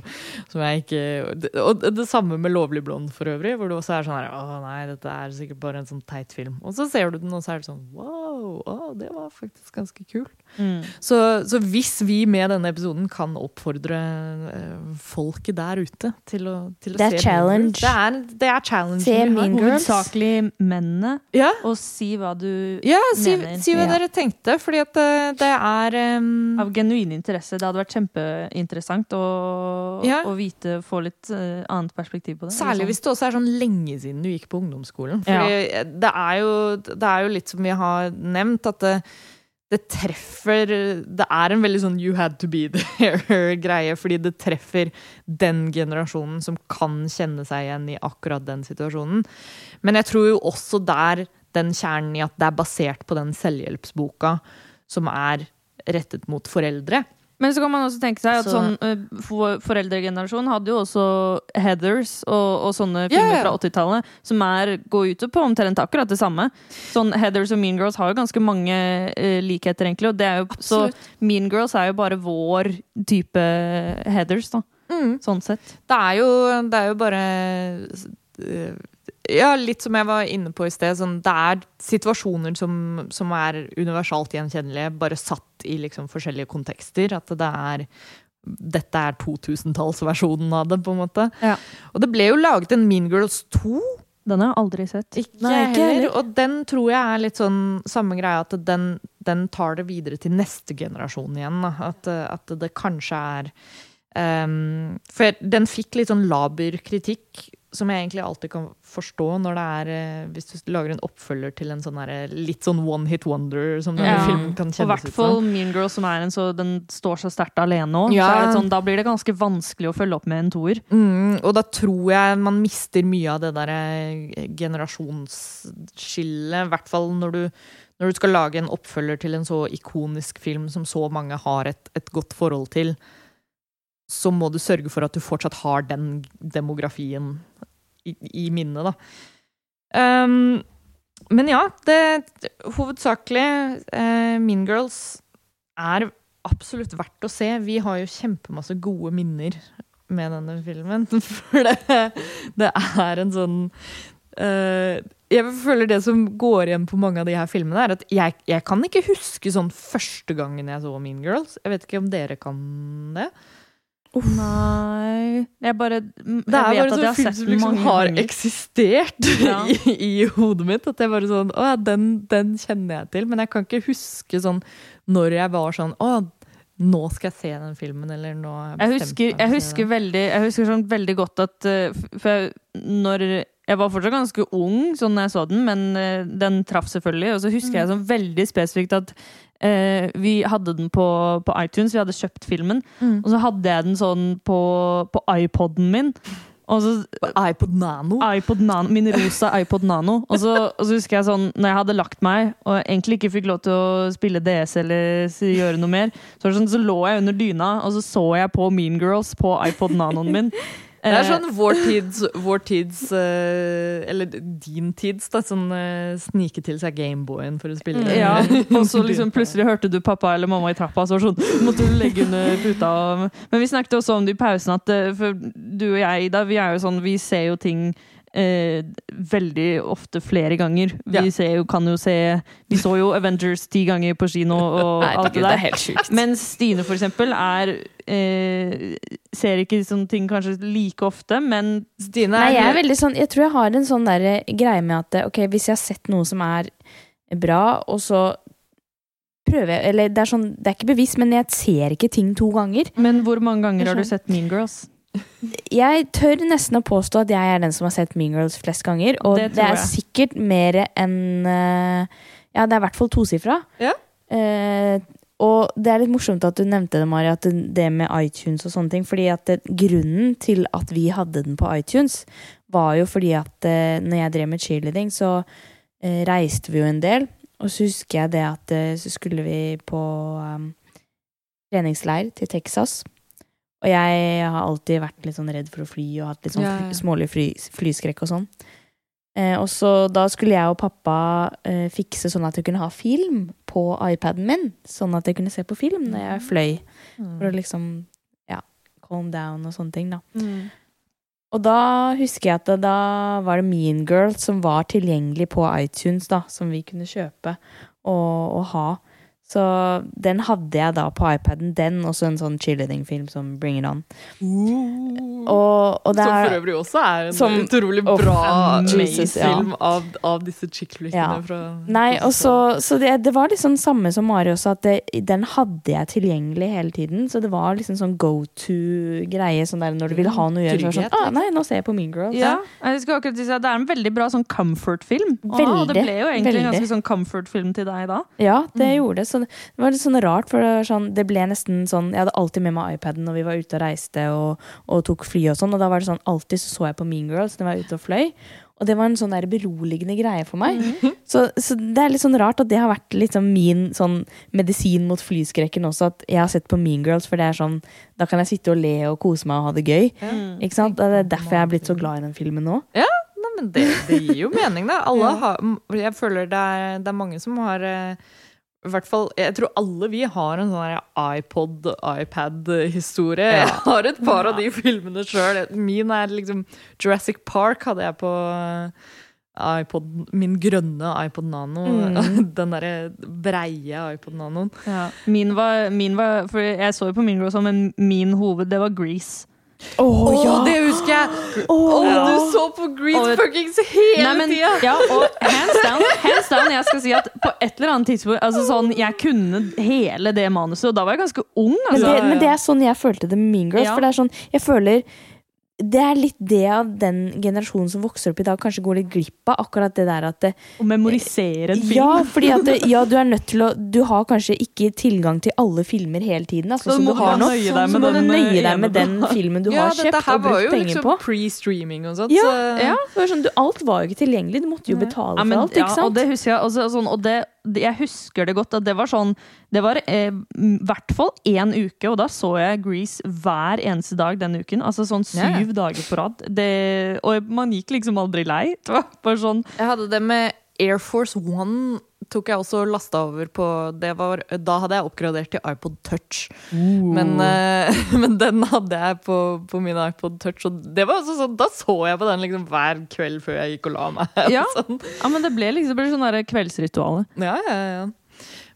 Speaker 1: som jeg ikke Og det, det samme med Lovlig blond, for øvrig, hvor du også er sånn her Å nei, dette er sikkert bare en sånn teit film. Og så ser du den, og så er det sånn Wow, å, det var faktisk ganske kult.
Speaker 2: Mm.
Speaker 1: Så, så hvis vi med denne episoden kan oppfordre eh, folket der ute til å, til å
Speaker 3: Det er
Speaker 1: se
Speaker 3: challenge.
Speaker 1: Det er, det er challenge.
Speaker 3: Se. Mean Girls.
Speaker 2: Hovedsakelig mennene.
Speaker 1: Ja.
Speaker 2: Og si hva du
Speaker 1: Ja, si,
Speaker 2: mener.
Speaker 1: si hva
Speaker 3: Ja.
Speaker 1: dere tenkte, fordi at det, det er um,
Speaker 2: Av genuin interesse. Det hadde vært kjempeinteressant å,
Speaker 1: Ja.
Speaker 2: å vite, få litt uh, annet perspektiv på det.
Speaker 1: Særlig
Speaker 2: Eller
Speaker 1: hvis det også er sånn lenge siden du gikk på ungdomsskolen.
Speaker 2: Ja.
Speaker 1: Fordi det, er jo, det er jo litt som vi har nevnt, at det, det treffer Det er en veldig sånn you had to be there-greie, fordi det treffer den generasjonen som kan kjenne seg igjen i akkurat den situasjonen. Men jeg tror jo også der den kjernen i at det er basert på den selvhjelpsboka som er rettet mot foreldre,
Speaker 2: Men så kan man også tenke seg at
Speaker 1: Så-
Speaker 2: sånn eh, for, foreldregenerasjonen hadde jo også Heathers og, og sånne filmer
Speaker 1: yeah.
Speaker 2: fra 80-tallet som er, går ut på omtrent akkurat det samme. Sånn Heathers og Mean Girls har jo ganske mange uh, likheter, egentlig. Jo, så Mean Girls er jo bare vår type Heathers, da.
Speaker 1: Mm.
Speaker 2: Sånn sett.
Speaker 1: Det er jo, det er jo bare Ja, litt som jeg var inne på i sted. Sånn, det er situasjoner som, som er universalt gjenkjennelige, bare satt i liksom forskjellige kontekster. At det er Dette er 2000-tallsversjonen av det, på en måte.
Speaker 2: Ja.
Speaker 1: Og det ble jo laget en Mean Girls 2.
Speaker 2: Den har jeg aldri sett.
Speaker 1: Ikke
Speaker 3: Nei, ikke
Speaker 1: heller.
Speaker 3: heller.
Speaker 1: Og den tror jeg er litt sånn samme greia, at den, den tar det videre til neste generasjon igjen. At, at det kanskje er um, For den fikk litt sånn laber kritikk, som jeg egentlig alltid kan forstå når det er eh, Hvis du lager en oppfølger til en sånn der, litt sånn one hit wonder som denne
Speaker 2: Ja.
Speaker 1: filmen kan
Speaker 2: Og i
Speaker 1: kjennes
Speaker 2: hvert
Speaker 1: ut
Speaker 2: fall. Mean Girls, som er en så den står så sterkt alene òg.
Speaker 1: Ja.
Speaker 2: Sånn, da blir det ganske vanskelig å følge opp med en toer.
Speaker 1: Mm, og da tror jeg man mister mye av det derre generasjonsskillet. I hvert fall når du, når du skal lage en oppfølger til en så ikonisk film som så mange har et, et godt forhold til. Så må du sørge for at du fortsatt har den demografien i, i minnet, da. Um, men ja, det hovedsakelig eh, Mean Girls er absolutt verdt å se. Vi har jo kjempemasse gode minner med denne filmen. For det, det er en sånn eh, Jeg føler det som går igjen på mange av de her filmene, er at jeg, jeg kan ikke huske sånn første gangen jeg så Mean Girls. Jeg vet ikke om dere kan det?
Speaker 2: Nei Jeg bare jeg
Speaker 1: Det er bare sånn
Speaker 2: har
Speaker 1: film som liksom har
Speaker 2: ganger.
Speaker 1: eksistert
Speaker 2: Ja.
Speaker 1: i, i hodet mitt. At jeg bare sånn Å ja, den, den kjenner jeg til. Men jeg kan ikke huske sånn når jeg var sånn Å, nå skal jeg se den filmen, eller nå
Speaker 2: Jeg husker, jeg husker, veldig, jeg husker sånn veldig godt at eh, For når jeg var fortsatt ganske ung sånn jeg så den, men eh, den traff selvfølgelig. Og så husker
Speaker 1: Mm.
Speaker 2: jeg sånn veldig spesifikt at eh, vi hadde den på, på iTunes. Vi hadde kjøpt filmen.
Speaker 1: Mm.
Speaker 2: Og så hadde jeg den sånn på, på iPoden min. Og så
Speaker 1: iPod Nano.
Speaker 2: iPod Nano, min rosa iPod Nano. Og så, og så husker jeg sånn, når jeg hadde lagt meg og jeg egentlig ikke fikk lov til å spille DS eller s- gjøre noe mer, så, var det sånn, så lå jeg under dyna, og så så jeg på Mean Girls på iPod Nanoen min.
Speaker 1: Det er
Speaker 2: Eh,
Speaker 1: sånn vår tids, vår tids eh, Eller din tids, da. Sånn uh, snike til seg Gameboyen for å spille.
Speaker 2: Mm. Ja, og så liksom plutselig hørte du pappa eller mamma i trappa, så sånn, måtte du legge under puta. Men vi snakket også om det i pausen, at eh, for du og jeg, Ida, vi er jo sånn, vi ser jo ting eh, veldig ofte flere ganger. Vi
Speaker 1: Ja.
Speaker 2: ser jo, kan jo se Vi så jo Avengers ti ganger på kino og alt det
Speaker 3: det er
Speaker 2: der.
Speaker 3: helt sjukt.
Speaker 2: Mens Stine, for eksempel, er eh, Ser ikke sånne ting kanskje like ofte, men
Speaker 1: Stine
Speaker 3: Nei, jeg er
Speaker 1: er
Speaker 3: veldig sånn Jeg tror jeg har en sånn der greie med at ok, hvis jeg har sett noe som er bra, og så prøver jeg Eller det er sånn Det er ikke bevisst, men jeg ser ikke ting to ganger.
Speaker 2: Men hvor mange ganger har du sett Mean Girls?
Speaker 3: Jeg tør nesten å påstå at jeg er den som har sett Mean Girls flest ganger, og
Speaker 2: Det
Speaker 3: det, er sikkert mer enn eh, Ja, det er i hvert fall tosifra.
Speaker 1: Ja.
Speaker 3: Eh, og det er litt morsomt at du nevnte det, Mari, at det, det med iTunes og sånne ting. fordi at det, grunnen til at vi hadde den på iTunes, var jo fordi at eh, når jeg drev med cheerleading, så eh, reiste vi jo en del. Og så husker jeg det at eh, så skulle vi på um, treningsleir til Texas. Og jeg har alltid vært litt sånn redd for å fly og hatt litt sånn
Speaker 1: Ja, ja.
Speaker 3: smålig fly, flyskrekk og sånn. Eh, og så da skulle jeg og pappa eh, fikse sånn at jeg kunne ha film på iPaden min. Sånn at jeg kunne se på film når jeg fløy. For å liksom, ja, calm down og sånne ting, da. Og da husker jeg at da var det Mean Girls som var tilgjengelig på iTunes, da, som vi kunne kjøpe og, og ha. Så den hadde jeg da på iPaden. Den og så en sånn cheerleading-film som Bring It On. Og, og det
Speaker 1: Som for øvrig også er en
Speaker 3: Som-
Speaker 1: utrolig bra
Speaker 3: Jesus, ja.
Speaker 1: film av, av disse chick-flickene
Speaker 3: Ja. Nei, og så, så det, det var liksom samme som Mari også, at det, den hadde jeg tilgjengelig hele tiden. Så det var liksom sånn go to-greie sånn der når du ville ha noe å gjøre. Sånn, ah, nei, nå ser jeg på Mean Girls.
Speaker 2: Ja, jeg skal akkurat si at Det er en veldig bra sånn comfort-film. Og det ble jo egentlig en ganske sånn comfort-film til deg da.
Speaker 3: Ja, det
Speaker 2: Mm.
Speaker 3: gjorde det. Så det var litt sånn rart, for det, sånn, det ble nesten sånn Jeg hadde alltid med meg iPaden når vi var ute og reiste og, og tok fly og sånn, og da var det sånn alltid så så jeg på Mean Girls når jeg var ute og fløy. Og det var en sånn der beroligende greie for meg. Så, så det er litt sånn rart at det har vært liksom min sånn medisin mot flyskrekken også. At jeg har sett på Mean Girls, for det er sånn Da kan jeg sitte og le og kose meg og ha det gøy. Ikke sant? Det er derfor jeg er blitt så glad i den filmen nå.
Speaker 1: Nei, men det, det gir jo mening, da. Alle
Speaker 3: Ja.
Speaker 1: har, jeg føler det er, det er mange som har eh, hvert fall, Jeg tror alle vi har en sånn iPod, iPad-historie. Jeg har et par av de filmene sjøl. Min er liksom Jurassic Park hadde jeg på eh, iPod, min grønne iPod Nano. Den derre breie iPod Nanoen.
Speaker 2: Ja. Min, var, min var For jeg så jo på min også, men min hoved, det var Grease.
Speaker 3: Å
Speaker 1: ja. det husker jeg! Å, du så på Grease
Speaker 2: Og-
Speaker 1: fuckings hele
Speaker 2: Nei, men,
Speaker 1: tida!
Speaker 2: ja, og hands down, hands down, jeg skal si at på et eller annet tidspunkt altså sånn, Jeg kunne hele det manuset, og da var jeg ganske ung.
Speaker 3: Men
Speaker 2: Altså.
Speaker 3: det, men det er sånn jeg følte det med Mean Girls.
Speaker 2: Ja.
Speaker 3: For det er sånn, jeg føler det er litt det av den generasjonen som vokser opp i dag, kanskje går litt glipp av. Akkurat det der at det,
Speaker 2: Å memorisere en film.
Speaker 3: Ja, fordi at det, ja, du er nødt til å Du har kanskje ikke tilgang til alle filmer hele tiden. Altså,
Speaker 2: Så
Speaker 3: du
Speaker 2: må
Speaker 3: du nå.
Speaker 2: nøye deg med den,
Speaker 3: nøye
Speaker 2: eh,
Speaker 3: deg med den filmen du
Speaker 1: ja,
Speaker 3: har
Speaker 1: dette
Speaker 3: kjøpt
Speaker 1: her
Speaker 3: og
Speaker 1: var
Speaker 3: brukt
Speaker 1: jo
Speaker 3: penger
Speaker 1: liksom
Speaker 3: på.
Speaker 1: pre-streaming og sånt.
Speaker 3: Ja,
Speaker 1: så-
Speaker 3: ja var sånn, du, alt var jo ikke tilgjengelig. Du måtte jo betale
Speaker 2: Ja,
Speaker 3: for
Speaker 2: ikke
Speaker 3: alt.
Speaker 2: ja, og det husker jeg også, sånn, og det- Jeg husker det godt. At det var sånn Det var eh, hvert fall én uke, og da så jeg Grease hver eneste dag den uken. Altså sånn syv
Speaker 1: ja.
Speaker 2: dager på rad. Det, og man gikk liksom aldri lei. Det var bare sånn
Speaker 1: Jeg hadde det med Air Force One. Tok jeg også lasta over på det var, Da hadde jeg oppgradert til iPod Touch. Men, uh, men den hadde jeg på, på min iPod Touch, og det var også sånn, da så jeg på den liksom hver kveld før jeg gikk og la meg.
Speaker 2: Ja.
Speaker 1: Sånn.
Speaker 2: Ja, men det ble liksom det ble sånn kveldsritual.
Speaker 1: Ja, ja, ja.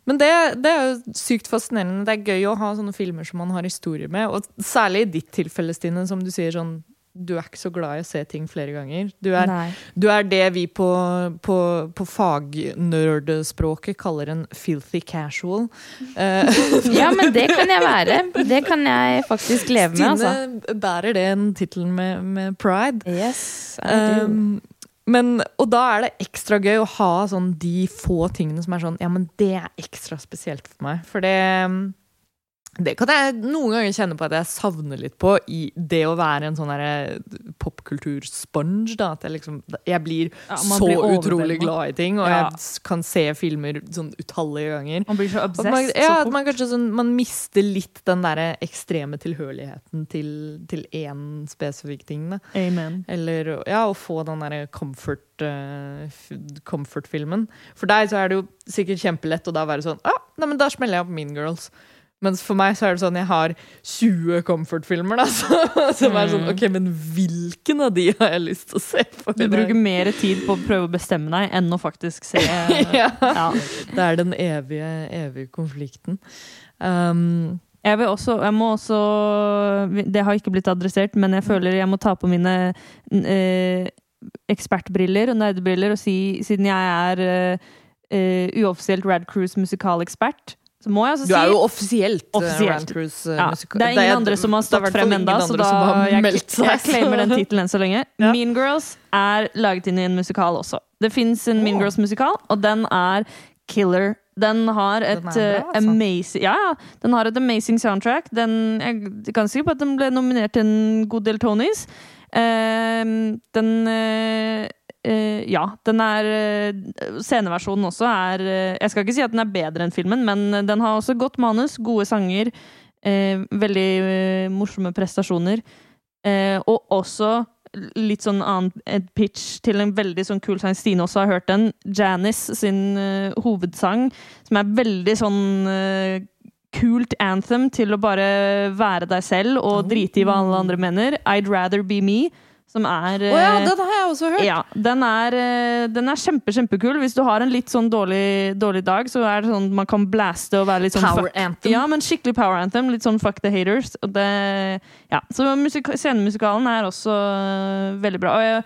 Speaker 1: Men det, det er jo sykt fascinerende. Det er gøy å ha sånne filmer som man har historier med. Og særlig i ditt tilfelle, Stine, som du sier sånn Du er ikke så glad i å se ting flere ganger. Du er, du er det vi på, på, på fagnerdespråket kaller en filthy casual. Uh,
Speaker 3: Ja, men det kan jeg være. Det kan jeg faktisk leve med, altså.
Speaker 1: Stine bærer den tittelen med, med pride.
Speaker 3: Yes,
Speaker 1: Um, men, og da er det ekstra gøy å ha sånn de få tingene som er sånn Ja, men det er ekstra spesielt for meg. For det det kan jeg noen ganger kjenne på at jeg savner litt på i det å være en sånn popkultursponge. At jeg liksom Jeg blir
Speaker 2: Ja,
Speaker 1: så
Speaker 2: blir
Speaker 1: utrolig glad i ting, og
Speaker 2: Ja.
Speaker 1: jeg kan se filmer sånn utallige ganger.
Speaker 2: Man blir så obsessed.
Speaker 1: man, ja,
Speaker 2: så fort.
Speaker 1: man sånn, man mister litt den der ekstreme tilhørigheten til, til én spesifikk ting. Da.
Speaker 2: Amen.
Speaker 1: Eller ja, å få den derre comfort, eh, comfort-filmen. For deg så er det jo sikkert kjempelett å da være sånn ah, nei, men da smeller jeg opp Mean Girls. Mens for meg så er det sånn jeg har 20 comfort-filmer, da. Så, som er sånn OK, men hvilken av de har jeg lyst til å se på?
Speaker 2: Du bruker mer tid på å prøve å bestemme deg enn å faktisk se
Speaker 1: ja.
Speaker 2: ja.
Speaker 1: Det er den evige, evige konflikten. Um,
Speaker 2: Jeg også, jeg må også Det har ikke blitt adressert, men jeg føler jeg må ta på mine eh, ekspertbriller og nerdebriller og si, siden jeg er eh, eh, uoffisielt Rad Cruise musikalekspert, så må jeg altså
Speaker 1: du er jo offisielt, uh,
Speaker 2: Offisielt.
Speaker 1: Uh,
Speaker 2: ja,
Speaker 1: musikal-
Speaker 2: Det er ingen andre som har stått frem ennå, så da jeg, jeg claimer den tittelen enn så lenge.
Speaker 1: Ja.
Speaker 2: Mean Girls er laget inn i en musikal også. Det fins en Mean Girls-musikal, og den er killer. Den har et
Speaker 1: Den bra,
Speaker 2: eh,
Speaker 1: altså.
Speaker 2: amazing Ja, ja. Den har et amazing soundtrack. Den, jeg kan si på at den ble nominert til en god del Tonys. Uh, den eh, eh, Ja, den er eh, Sceneversjonen også er eh, Jeg skal ikke si at den er bedre enn filmen, men den har også godt manus, gode sanger, eh, veldig eh, morsomme prestasjoner. Eh, og også litt sånn annen pitch til en veldig sånn kul sang. Stine også har hørt den. Janice sin eh, hovedsang, som er veldig sånn eh, kult anthem til å bare være deg selv og drite i hva alle andre mener. I'd Rather Be Me, som er
Speaker 1: Å ja,
Speaker 2: eh,
Speaker 1: den har jeg også hørt!
Speaker 2: ja, den er, eh, den er kjempe, kjempekul. Hvis du har en litt sånn dårlig, dårlig dag, så er det sånn man kan blaste og være litt sånn
Speaker 1: Power
Speaker 2: fuck-
Speaker 1: anthem.
Speaker 2: Ja, men skikkelig power anthem. Litt sånn fuck the haters. Og det, ja. Så musik scenemusikalen er også øh, veldig bra. Og jeg,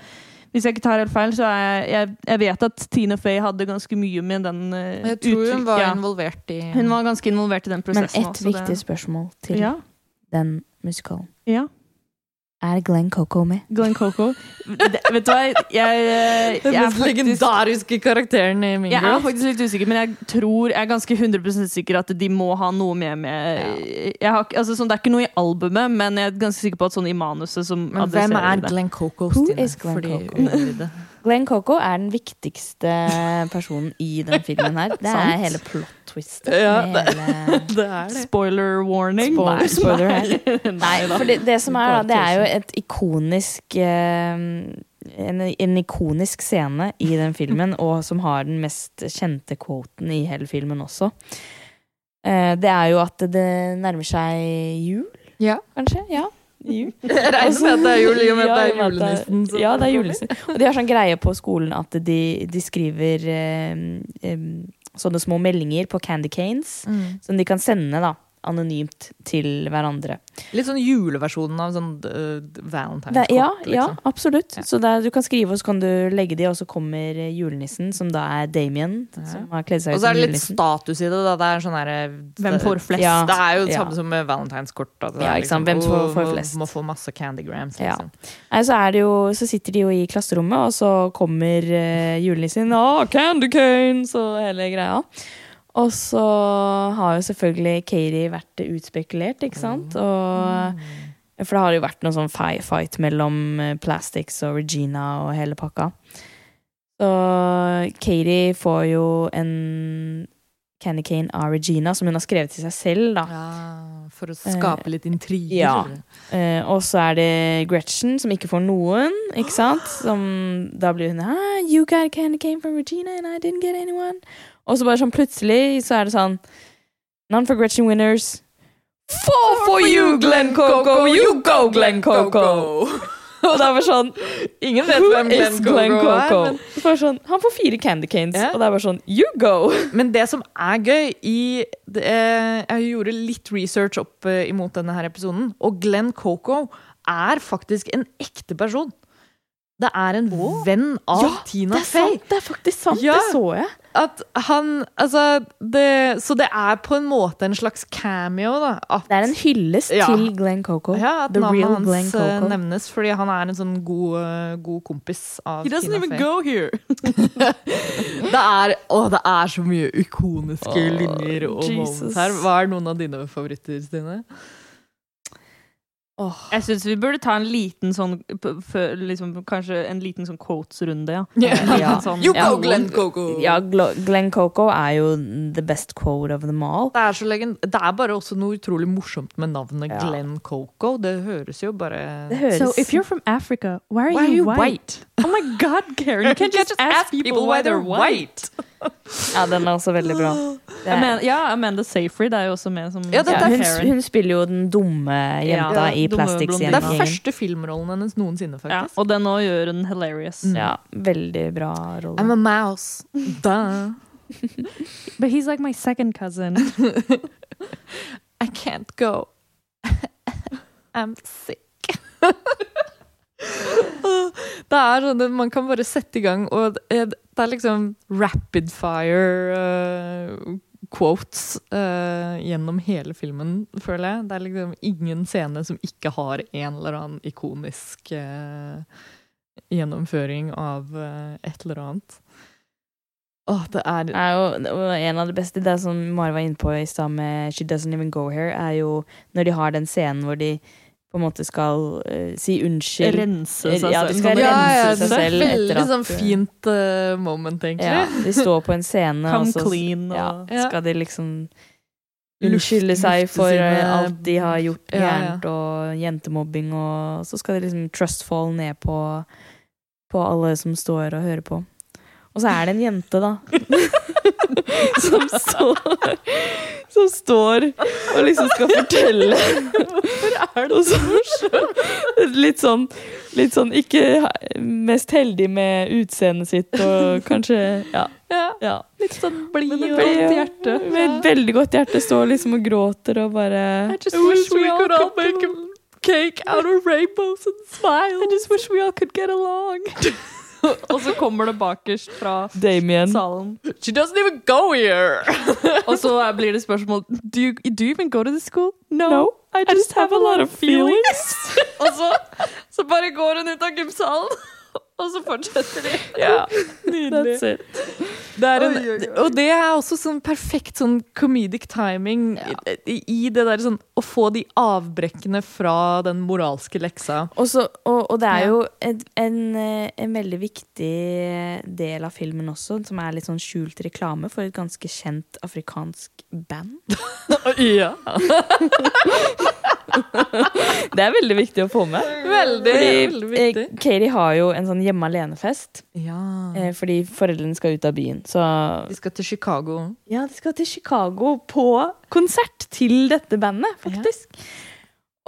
Speaker 2: hvis jeg ikke tar helt feil, så er jeg, jeg, jeg vet at Tina Fey hadde ganske mye med den uh,
Speaker 1: Jeg tror hun var
Speaker 2: ja.
Speaker 1: involvert i
Speaker 2: Hun var ganske involvert i den
Speaker 3: Men
Speaker 2: prosessen.
Speaker 3: ett
Speaker 2: også,
Speaker 3: viktig
Speaker 2: det-
Speaker 3: spørsmål til
Speaker 2: ja,
Speaker 3: den musikalen.
Speaker 2: ja.
Speaker 3: Er Glenn Coco med?
Speaker 2: Glenn Coco. Det, vet du hva, jeg, jeg,
Speaker 1: Den
Speaker 2: jeg er
Speaker 1: mest legendariske karakteren i Mean
Speaker 2: Jeg er faktisk litt usikker, men jeg tror Jeg er ganske 100% sikker at de må ha noe med med jeg har, altså, sånn, Det er ikke noe i albumet, men jeg er ganske sikker på at sånn i manuset som
Speaker 1: Men hvem er
Speaker 2: det.
Speaker 1: Glenn Coco,
Speaker 3: Who
Speaker 1: Stine?
Speaker 3: is Glenn Coco? Glenn Coco er den viktigste personen i den filmen her. Det er
Speaker 1: hele
Speaker 3: hele plot-twistet.
Speaker 1: Ja,
Speaker 3: det,
Speaker 1: Det er
Speaker 2: Spoiler warning.
Speaker 3: Spoiler,
Speaker 2: Nei.
Speaker 3: spoiler nei. Nei, for det, det som er, da, det er jo et ikonisk eh, en, en ikonisk scene i den filmen, og som har den mest kjente quoten i hele filmen også. Eh, det er jo at det nærmer seg jul,
Speaker 1: Ja.
Speaker 3: kanskje? Ja. Jul.
Speaker 1: Jeg regner med at det er jul, i og med at det
Speaker 3: Ja,
Speaker 1: er
Speaker 3: det-
Speaker 1: julenissen. som
Speaker 3: Ja, det er julenissen. Og de har sånn greie på skolen at de, de skriver eh, em, sånne små meldinger på candy canes
Speaker 1: Mm.
Speaker 3: som de kan sende da, anonymt til hverandre.
Speaker 1: Litt sånn juleversjonen av sånn uh, Valentine's
Speaker 3: Det, ja,
Speaker 1: liksom.
Speaker 3: ja, absolutt.
Speaker 1: Ja.
Speaker 3: Så det er, du kan skrive, og så kan du legge de, og så kommer eh, julenissen, som da er Damien,
Speaker 1: Ja.
Speaker 3: som har kledd seg
Speaker 1: Og så er det litt
Speaker 3: julenissen.
Speaker 1: status i det. Da. Det er sånn herre
Speaker 2: Hvem får flest?
Speaker 3: Ja.
Speaker 1: Det er jo det
Speaker 3: Ja.
Speaker 1: samme som med valentineskort. det
Speaker 3: Ja, ikke sant,
Speaker 1: liksom,
Speaker 3: hvem får- får
Speaker 1: må-
Speaker 3: flest?»
Speaker 1: Må få masse candygrams,
Speaker 3: Ja.
Speaker 1: liksom.
Speaker 3: Nei, så, er det jo, så sitter de jo i klasserommet, og så kommer uh, julenissen. Å, candy Cane! Og hele greia. Og så har jo selvfølgelig Katie vært utspekulert, ikke sant? Og, for det har jo vært noen sånn fi- fight mellom eh, Plastics og Regina og hele pakka. Så Katie får jo en candy cane av Regina, som hun har skrevet til seg selv, da.
Speaker 1: Ja, for å skape litt intriger.
Speaker 3: ja. Eh, og så er det Gretchen, som ikke får noen, ikke sant? Som, da blir hun ah, You got a candy cane from Regina, and I didn't get anyone. Og så bare sånn plutselig så er det sånn None for Gretchen winners. Four for you, Glenn Coco! You go, Glenn Coco! Og det er bare sånn
Speaker 1: Ingen vet hvem
Speaker 3: Glenn,
Speaker 1: Glenn Coco er. Men,
Speaker 3: sånn, han får fire candy canes,
Speaker 1: yeah.
Speaker 3: og det er bare sånn You go!
Speaker 1: men det som er gøy i det, eh, Jeg gjorde litt research opp eh, imot denne her episoden, og Glenn Coco er faktisk en ekte person. Det er en venn av
Speaker 3: Ja,
Speaker 1: Tina Fey.
Speaker 3: Det er faktisk sant!
Speaker 1: Ja.
Speaker 3: Det så jeg.
Speaker 1: At han Altså, det Så det er på en måte en slags cameo, da. At,
Speaker 3: Det er en hyllest
Speaker 1: Ja.
Speaker 3: til Glenn Coco.
Speaker 1: ja, at
Speaker 3: The
Speaker 1: navnet hans Glenn
Speaker 3: Coco.
Speaker 1: nevnes fordi han er en sånn god, eh, god kompis av
Speaker 2: He doesn't
Speaker 1: Tina
Speaker 2: even
Speaker 1: Fey.
Speaker 2: go here.
Speaker 1: Det er, å, det er så mye ikoniske
Speaker 3: oh,
Speaker 1: linjer og
Speaker 3: Jesus.
Speaker 1: moments her. Hva er noen av dine favoritter, Stine?
Speaker 2: Jeg syns vi burde ta en liten sånn liksom, Kanskje en liten sånn quotes-runde, ja. Yeah.
Speaker 3: Ja.
Speaker 2: Sånn,
Speaker 1: You go, Glenn Coco!
Speaker 3: Ja, Glenn Coco er jo the best quote of them all.
Speaker 1: Det er, så det er bare også noe utrolig morsomt med navnet
Speaker 3: Ja.
Speaker 1: Glenn Coco. Det høres jo bare
Speaker 3: høres
Speaker 2: So if you're from Africa, why are,
Speaker 1: Why are
Speaker 2: you,
Speaker 1: you
Speaker 2: white?
Speaker 1: white?
Speaker 2: Oh my god, Karen, you can't just ask people why they're white.
Speaker 3: Ja, den er også veldig bra. Det er,
Speaker 2: Mener, ja, Amanda Seyfried er jo også med som
Speaker 1: Ja, dette er
Speaker 3: hun, hun spiller jo den dumme jenta
Speaker 2: Ja,
Speaker 3: i Plastics.
Speaker 1: Det er første filmrollen hennes noensinne,
Speaker 2: Ja, og den òg gjør hun hilarious.
Speaker 1: Mm.
Speaker 3: Ja, veldig bra rolle.
Speaker 1: I'm a mouse. Duh.
Speaker 2: But he's like my second cousin.
Speaker 1: I can't go. I'm sick. det er sånn at man kan bare sette i gang, og det er liksom rapid fire uh, quotes uh, gjennom hele filmen, føler jeg. Det er liksom ingen scene som ikke har en eller annen ikonisk uh, gjennomføring av et eller annet. Åh, det er
Speaker 3: Det er jo en av de beste, det som Mari var inne på i stad med She Doesn't Even Go Here, er jo når de har den scenen hvor de på en måte skal uh, si unnskyld.
Speaker 2: Rense seg
Speaker 3: Ja, de
Speaker 2: selv.
Speaker 3: skal rense
Speaker 1: det
Speaker 3: seg selv
Speaker 1: veldig sånn fint uh, moment, egentlig.
Speaker 3: Ja, de står på en scene, og
Speaker 2: Come
Speaker 3: så
Speaker 2: clean og
Speaker 3: ja,
Speaker 1: Ja.
Speaker 3: skal de liksom unnskylde seg for
Speaker 1: sine-
Speaker 3: eh, alt de har gjort
Speaker 1: Ja, ja.
Speaker 3: gærent, og jentemobbing, og så skal de liksom trustfall ned på, på alle som står og hører på. Og så er det en jente, da. som står Som står og liksom skal fortelle. Hvorfor er det så morsomt? Litt sånn, litt sånn ikke mest heldig med utseendet sitt, og kanskje Ja.
Speaker 1: Ja,
Speaker 3: ja.
Speaker 1: litt sånn blid og godt hjerte.
Speaker 3: Med et veldig godt hjerte står liksom og gråter og bare
Speaker 1: I just wish we could all make a cake out of rainbows and smiles.
Speaker 2: I just wish we all could get along. og så kommer det bakerst fra
Speaker 3: Damien.
Speaker 2: salen.
Speaker 1: She doesn't even go here!
Speaker 2: Og så blir det spørsmål do you, do you even go to the school? No,
Speaker 3: No,
Speaker 2: I just have a lot of feelings.
Speaker 1: Og så, så bare går hun ut av gymsalen, og så fortsetter de.
Speaker 3: Ja,
Speaker 1: Nydelig.
Speaker 3: that's it.
Speaker 1: Det er en, og det er også sånn perfekt sånn comedic timing i, i det der sånn Å få de avbrekkene fra den moralske leksa.
Speaker 3: Og, så, og, og det er jo en, en, eh, en veldig viktig del av filmen også, som er litt sånn skjult reklame for et ganske kjent afrikansk band.
Speaker 1: ja.
Speaker 3: Det er veldig viktig å få med.
Speaker 1: Veldig,
Speaker 3: Fordi
Speaker 1: veldig viktig.
Speaker 3: eh, Katie har jo en sånn hjemme alene-fest
Speaker 1: Ja.
Speaker 3: eh, fordi foreldrene skal ut av byen. Så
Speaker 1: De skal til Chicago.
Speaker 3: ja, de skal til Chicago på konsert til dette bandet, faktisk.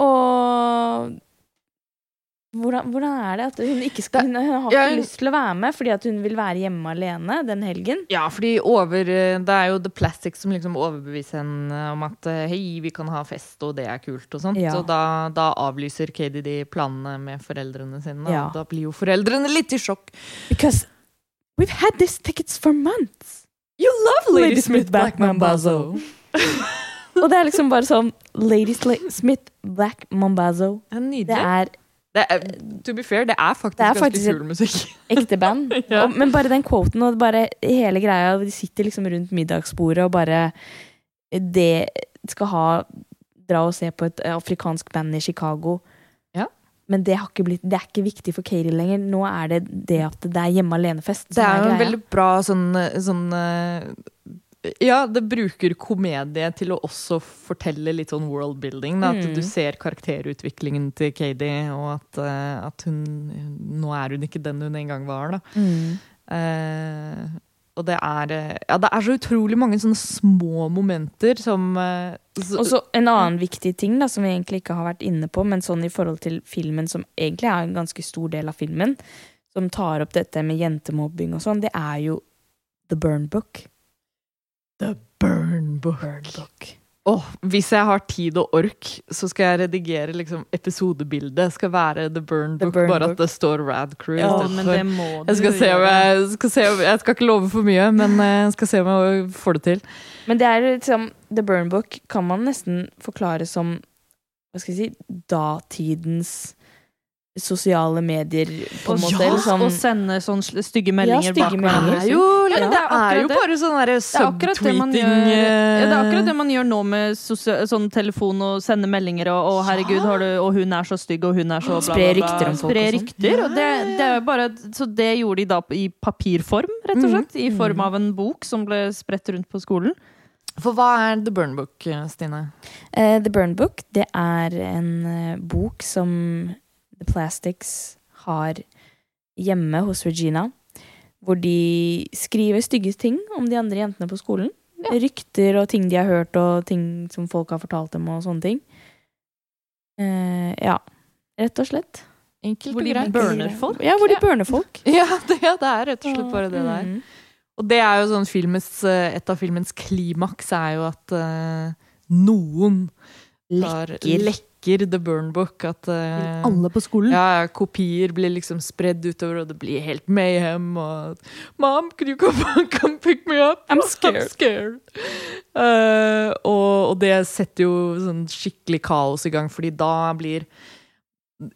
Speaker 3: Og hvordan, hvordan er det at hun ikke skal Hun har ikke
Speaker 1: jeg-
Speaker 3: lyst til å være med fordi hun vil være hjemme alene den helgen.
Speaker 1: Ja, fordi over eh, Det er jo The Plastic som liksom overbeviser henne om at eh, hei, vi kan ha fest, og det er kult og sånt.
Speaker 3: Ja.
Speaker 1: Så da, da avlyser de planene med foreldrene sine.
Speaker 3: Ja.
Speaker 1: Og da blir jo foreldrene litt i sjokk.
Speaker 3: Because we've had these tickets for months.
Speaker 1: You love
Speaker 3: Lady Smith Black Mambazo. Og det er liksom bare sånn Lady Smith Black Mambazo.
Speaker 1: Det er
Speaker 3: Det er
Speaker 1: to be fair, det er faktisk
Speaker 3: Det er faktisk ganske
Speaker 1: kul musikk.
Speaker 3: ekte band.
Speaker 1: Ja.
Speaker 3: og, men bare den quoten og bare hele greia De sitter liksom rundt middagsbordet og bare Det skal ha Dra og se på et eh, afrikansk band i Chicago.
Speaker 1: Ja.
Speaker 3: Men det, har ikke blitt, det er ikke viktig for Katie lenger. Nå er det det at det er hjemme alene-fest.
Speaker 1: Det er jo en veldig bra sånn, sånn eh, Ja, det bruker komedie til å også fortelle litt sånn worldbuilding. At
Speaker 3: Mm.
Speaker 1: du ser karakterutviklingen til Katie, og at, eh, at hun Nå er hun ikke den hun en gang var, da.
Speaker 3: mm.
Speaker 1: Eh, og det er eh, Ja, det er så utrolig mange sånne små momenter som eh, så-
Speaker 3: Og så en annen viktig ting da, som vi egentlig ikke har vært inne på, men sånn i forhold til filmen, som egentlig er en ganske stor del av filmen, som tar opp dette med jentemobbing og sånn, det er jo The Burn Book.
Speaker 1: The Burn Book. Åh, hvis jeg har tid og ork, så skal jeg redigere liksom episodebildet. Skal være The Burn
Speaker 3: The
Speaker 1: Book,
Speaker 3: Burn
Speaker 1: bare
Speaker 3: Book.
Speaker 1: at det står Rad Crew.
Speaker 2: Ja, men det må du
Speaker 1: jeg skal, se om jeg, skal se om, jeg skal ikke love for mye, men eh, jeg skal se om jeg får det til.
Speaker 3: Men det er liksom The Burn Book kan man nesten forklare som Hva skal jeg si datidens sosiale medier, på en måte.
Speaker 2: ja,
Speaker 3: eller sånn,
Speaker 2: og sende sånne stygge meldinger
Speaker 3: stygge
Speaker 2: bak hverandre.
Speaker 1: Det er jo,
Speaker 2: Ja,
Speaker 1: det
Speaker 2: det er
Speaker 1: er jo
Speaker 2: det.
Speaker 1: bare sånn derre
Speaker 2: Det gjør, ja, det er akkurat det man gjør nå med sosial, sånn telefon og sende meldinger og, og herregud, har du, og hun er så stygg, og hun er så bla, bla,
Speaker 3: Spre
Speaker 2: bla.
Speaker 3: rykter om folk
Speaker 2: Spre
Speaker 3: sånn.
Speaker 2: rykter, og det, det er jo bare, så det gjorde de da i papirform, rett og
Speaker 1: slett.
Speaker 2: slett. I form av en bok som ble spredt rundt på skolen.
Speaker 1: For hva er The Burn Book, eh, Stine?
Speaker 3: Uh, The Burn Book det er en eh, bok som The Plastics har hjemme hos Regina. Hvor de skriver stygge ting om de andre jentene på skolen. Rykter og ting de har hørt, og ting som folk har fortalt dem, og sånne ting. Eh, ja, rett og slett.
Speaker 1: Enkelt
Speaker 2: Hvor de
Speaker 1: greit.
Speaker 2: burner folk.
Speaker 3: Ja, hvor de
Speaker 1: Ja.
Speaker 3: burner folk.
Speaker 1: Ja det, ja, det er rett og slett bare det der.
Speaker 3: Mm.
Speaker 1: Og det er jo sånn filmens, eh, et av filmens klimaks er jo at uh, noen tar,
Speaker 3: Lekker.
Speaker 1: Lekker The Burn Book. At uh,
Speaker 2: Alle på skolen.
Speaker 1: ja, kopier blir liksom spredd utover, og det blir helt mayhem. Og 'Mom, could you come, come pick me up?'
Speaker 3: I'm scared.
Speaker 1: scared. Uh, og, og det setter jo sånn skikkelig kaos i gang, fordi da blir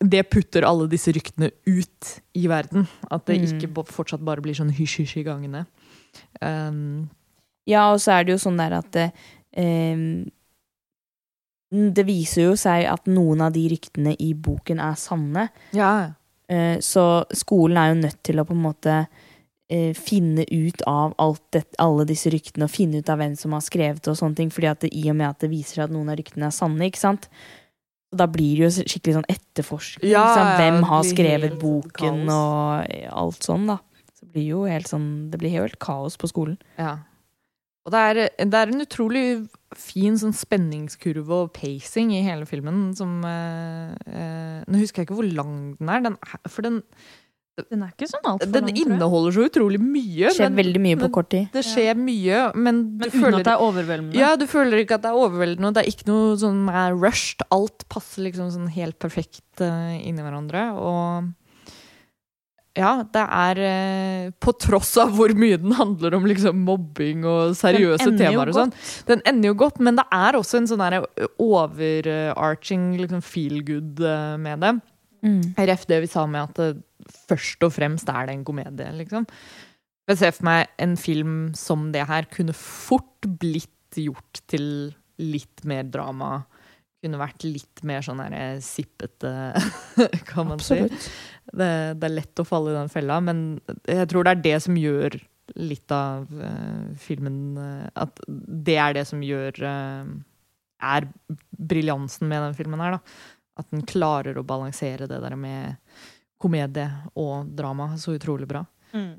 Speaker 1: det putter alle disse ryktene ut i verden. At det
Speaker 3: Mm.
Speaker 1: ikke fortsatt bare blir sånn hysj-hysj i gangene. Um,
Speaker 3: Ja, og så er det jo sånn der at eh, det viser jo seg at noen av de ryktene i boken er sanne.
Speaker 1: ja.
Speaker 3: Eh, så skolen er jo nødt til å på en måte eh, finne ut av alt det, alle disse ryktene, og finne ut av hvem som har skrevet og sånne ting, fordi at det, i og med at det viser seg at noen av ryktene er sanne, ikke sant? Da blir det jo skikkelig sånn etterforskning.
Speaker 1: Ja, liksom,
Speaker 3: Hvem har skrevet boken
Speaker 1: kaos.
Speaker 3: og alt sånn, da. Så det blir jo helt sånn Det blir helt kaos på skolen.
Speaker 1: ja. Og det er, det er en utrolig fin sånn spenningskurve og pacing i hele filmen som eh, eh, Nå husker jeg ikke hvor lang den er, den, er- for den,
Speaker 2: Den er ikke sånn altfor lang, Den
Speaker 1: inneholder så utrolig mye.
Speaker 3: Det skjer
Speaker 1: men
Speaker 3: veldig mye på kort tid.
Speaker 1: Det skjer mye, men du
Speaker 2: Men uten
Speaker 1: føler
Speaker 2: at det er overveldende.
Speaker 1: Ja, du føler ikke at det er overveldende, det er ikke noe sånn er rushed. Alt passer liksom sånn helt perfekt uh, inni hverandre. Og ja, det er eh, På tross av hvor mye den handler om liksom mobbing og seriøse temaer og sånn. Den ender jo godt, men det er også en sånn der overarching liksom feel good eh, med det.
Speaker 3: Mm.
Speaker 1: Ref det vi sa med at det først og fremst er det en komedie, liksom. Jeg ser for meg en film som det her kunne fort blitt gjort til litt mer drama. Kunne vært litt mer sånn her eh, sippete, kan man si. Det, det er lett å falle i den fella, men jeg tror det er det som gjør litt av uh, filmen eh, At det er det som gjør uh, Er briljansen med den filmen her, da. At den klarer å balansere det der med komedie og drama så utrolig bra.
Speaker 2: Mm.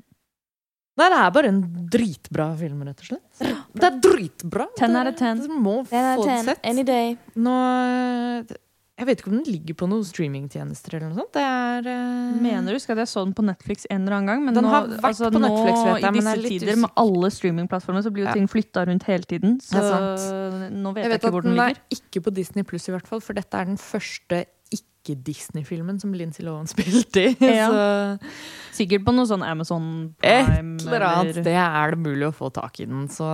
Speaker 1: Nei, det er bare en dritbra film, rett og slett. Det er dritbra!
Speaker 2: Ten out of 10.
Speaker 1: Du må
Speaker 3: Den er
Speaker 1: få det
Speaker 3: ten.
Speaker 1: sett.
Speaker 3: Any day.
Speaker 1: Nå Jeg vet ikke om den ligger på noen streamingtjenester eller noe sånt. Det er uh...
Speaker 2: Mener du skal jeg så den på Netflix en eller annen gang? Men
Speaker 1: Den
Speaker 2: nå,
Speaker 1: har vært
Speaker 2: altså,
Speaker 1: på Netflix,
Speaker 2: nå,
Speaker 1: vet jeg,
Speaker 2: i
Speaker 1: men jeg
Speaker 2: disse
Speaker 1: er
Speaker 2: tider med alle streamingplattformer så blir jo ting flytta rundt hele tiden. Så nå vet
Speaker 1: Jeg
Speaker 2: jeg,
Speaker 1: vet
Speaker 2: ikke
Speaker 1: at
Speaker 2: hvor den
Speaker 1: den er ikke på Disney Pluss, i hvert fall, for dette er den første ikke-Disney-filmen som Lindsay Lohan spilte i.
Speaker 2: Ja.
Speaker 1: Så
Speaker 2: Sikkert på noe sånn Amazon
Speaker 1: et
Speaker 2: Prime
Speaker 1: eller annet
Speaker 2: eller
Speaker 1: Det er det mulig å få tak i den, så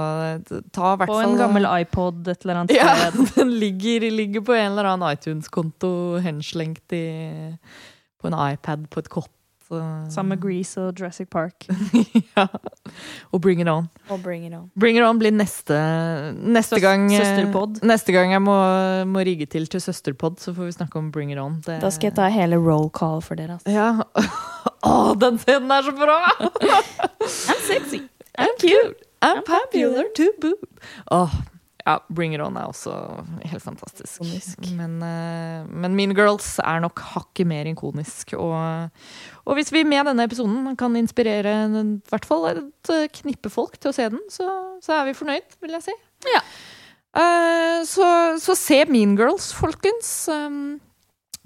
Speaker 1: ta i hvert
Speaker 2: på en gammel iPod et eller annet
Speaker 1: Ja, den ligger, ligger på en eller annen iTunes-konto henslengt i, på en iPad på et kott. Så-
Speaker 2: Sammen med Grease og Jurassic Park.
Speaker 1: ja. Og Bring It On.
Speaker 3: Og bring it on.
Speaker 1: Bring It On blir neste, neste
Speaker 2: Søs-
Speaker 1: gang eh,
Speaker 2: søsterpod.
Speaker 1: Neste gang jeg må, må rigge til til søsterpod, så får vi snakke om Bring It On. Det-
Speaker 3: Da skal jeg ta hele roll call for dere. Altså.
Speaker 1: Ja. Å, den scenen er så bra!
Speaker 3: I'm sexy.
Speaker 1: I'm cute. I'm popular to boot. Åh, ja, Bring It On er også helt fantastisk.
Speaker 3: Ikonisk.
Speaker 1: Men, eh, men Mean Girls er nok hakket mer ikonisk. Og, og hvis vi med denne episoden kan inspirere i hvert fall et eh, knippe folk til å se den, så, så er vi fornøyd, vil jeg si.
Speaker 3: Ja.
Speaker 1: Uh, så, så se Mean Girls, folkens. Um,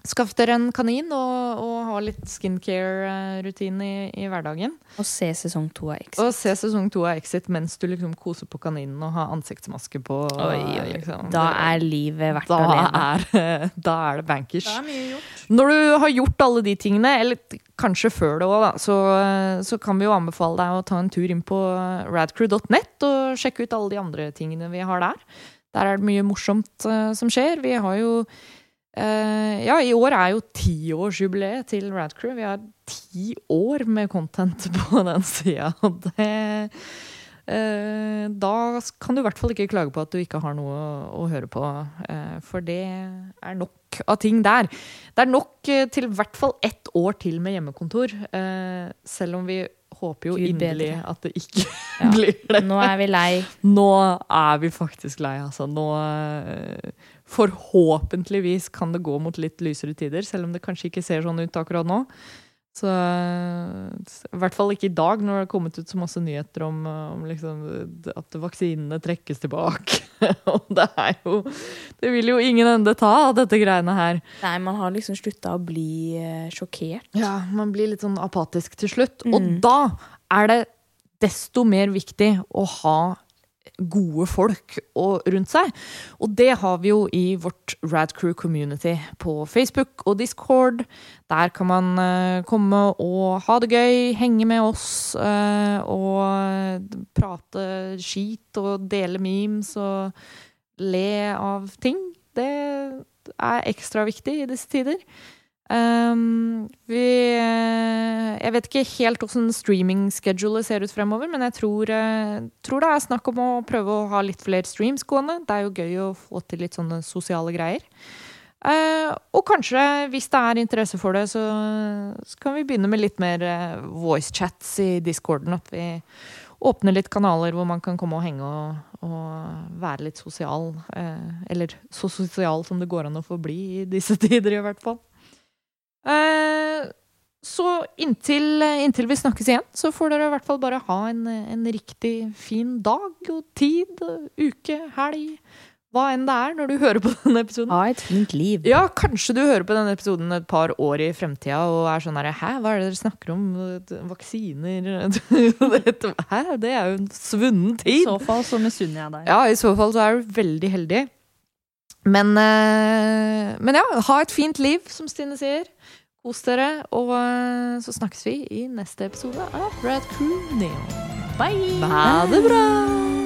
Speaker 1: Skaff dere en kanin og, og ha litt skincare-rutine i, i hverdagen.
Speaker 3: Og se sesong to av Exit.
Speaker 1: Og se sesong to av Exit mens du liksom koser på kaninen og har ansiktsmaske på.
Speaker 3: Oi, oi, oi.
Speaker 1: liksom.
Speaker 3: Da er livet verdt
Speaker 1: da
Speaker 3: å leve.
Speaker 1: er, da er det bankers.
Speaker 2: Det er mye gjort.
Speaker 1: Når du har gjort alle de tingene, eller kanskje før det òg, så, så kan vi jo anbefale deg å ta en tur inn på radcrew.net og sjekke ut alle de andre tingene vi har der. Der er det mye morsomt uh, som skjer. Vi har jo Ja, i år er jo tiårsjubileet til Radcrew. Vi har ti år med content på den sida, det eh, Da kan du i hvert fall ikke klage på at du ikke har noe å, å høre på, Uh, for det er nok av ting der. Det er nok uh, til i hvert fall ett år til med hjemmekontor, eh, selv om vi håper jo
Speaker 3: Gud
Speaker 1: inderlig
Speaker 3: bedre.
Speaker 1: at det ikke
Speaker 3: Ja.
Speaker 1: blir det.
Speaker 3: Nå er vi lei.
Speaker 1: Nå er vi faktisk lei, altså. Nå eh, Forhåpentligvis kan det gå mot litt lysere tider, selv om det kanskje ikke ser sånn ut akkurat nå. Så eh, I hvert fall ikke i dag, når det har kommet ut så masse nyheter om, eh, om liksom, at vaksinene trekkes tilbake. Og det er jo Det vil jo ingen ende ta, dette greiene her.
Speaker 3: Nei, man har liksom slutta å bli eh, sjokkert.
Speaker 1: Ja, man blir litt sånn apatisk til slutt.
Speaker 3: Mm.
Speaker 1: Og da er det desto mer viktig å ha gode folk rundt seg. Og det har vi jo i vårt Radcrew community på Facebook og Discord. Der kan man eh, komme og ha det gøy, henge med oss eh, og prate skit og dele memes og le av ting. Det er ekstra viktig i disse tider. Um, vi eh, Jeg vet ikke helt hvordan streaming-schedulet ser ut fremover, men jeg tror, eh, tror det er snakk om å prøve å ha litt flere streams gående. Det er jo gøy å få til litt sånne sosiale greier. Uh, og kanskje, hvis det er interesse for det, så, så kan vi begynne med litt mer voice chats i discorden. At vi åpner litt kanaler hvor man kan komme og henge og, og være litt sosial. eh, eller så sosial som det går an å få bli i disse tider, i hvert fall. Eh, så inntil, inntil vi snakkes igjen, så får dere i hvert fall bare ha en, en riktig fin dag og tid, uke, helg, hva enn det er når du hører på denne episoden.
Speaker 3: Ha et fint liv.
Speaker 1: Ja, kanskje du hører på denne episoden et par år i fremtida og er sånn her Hæ, hva er det dere snakker om? Vaksiner Hæ, det er jo en svunnen tid!
Speaker 2: I så fall så misunner jeg deg.
Speaker 1: Ja, i så fall så er du veldig heldig. Men, eh, men ja, ha et fint liv, som Stine sier. Kos dere, og eh, så snakkes vi i neste episode av Red Crew Neon.
Speaker 2: Bye!
Speaker 1: Ha det bra!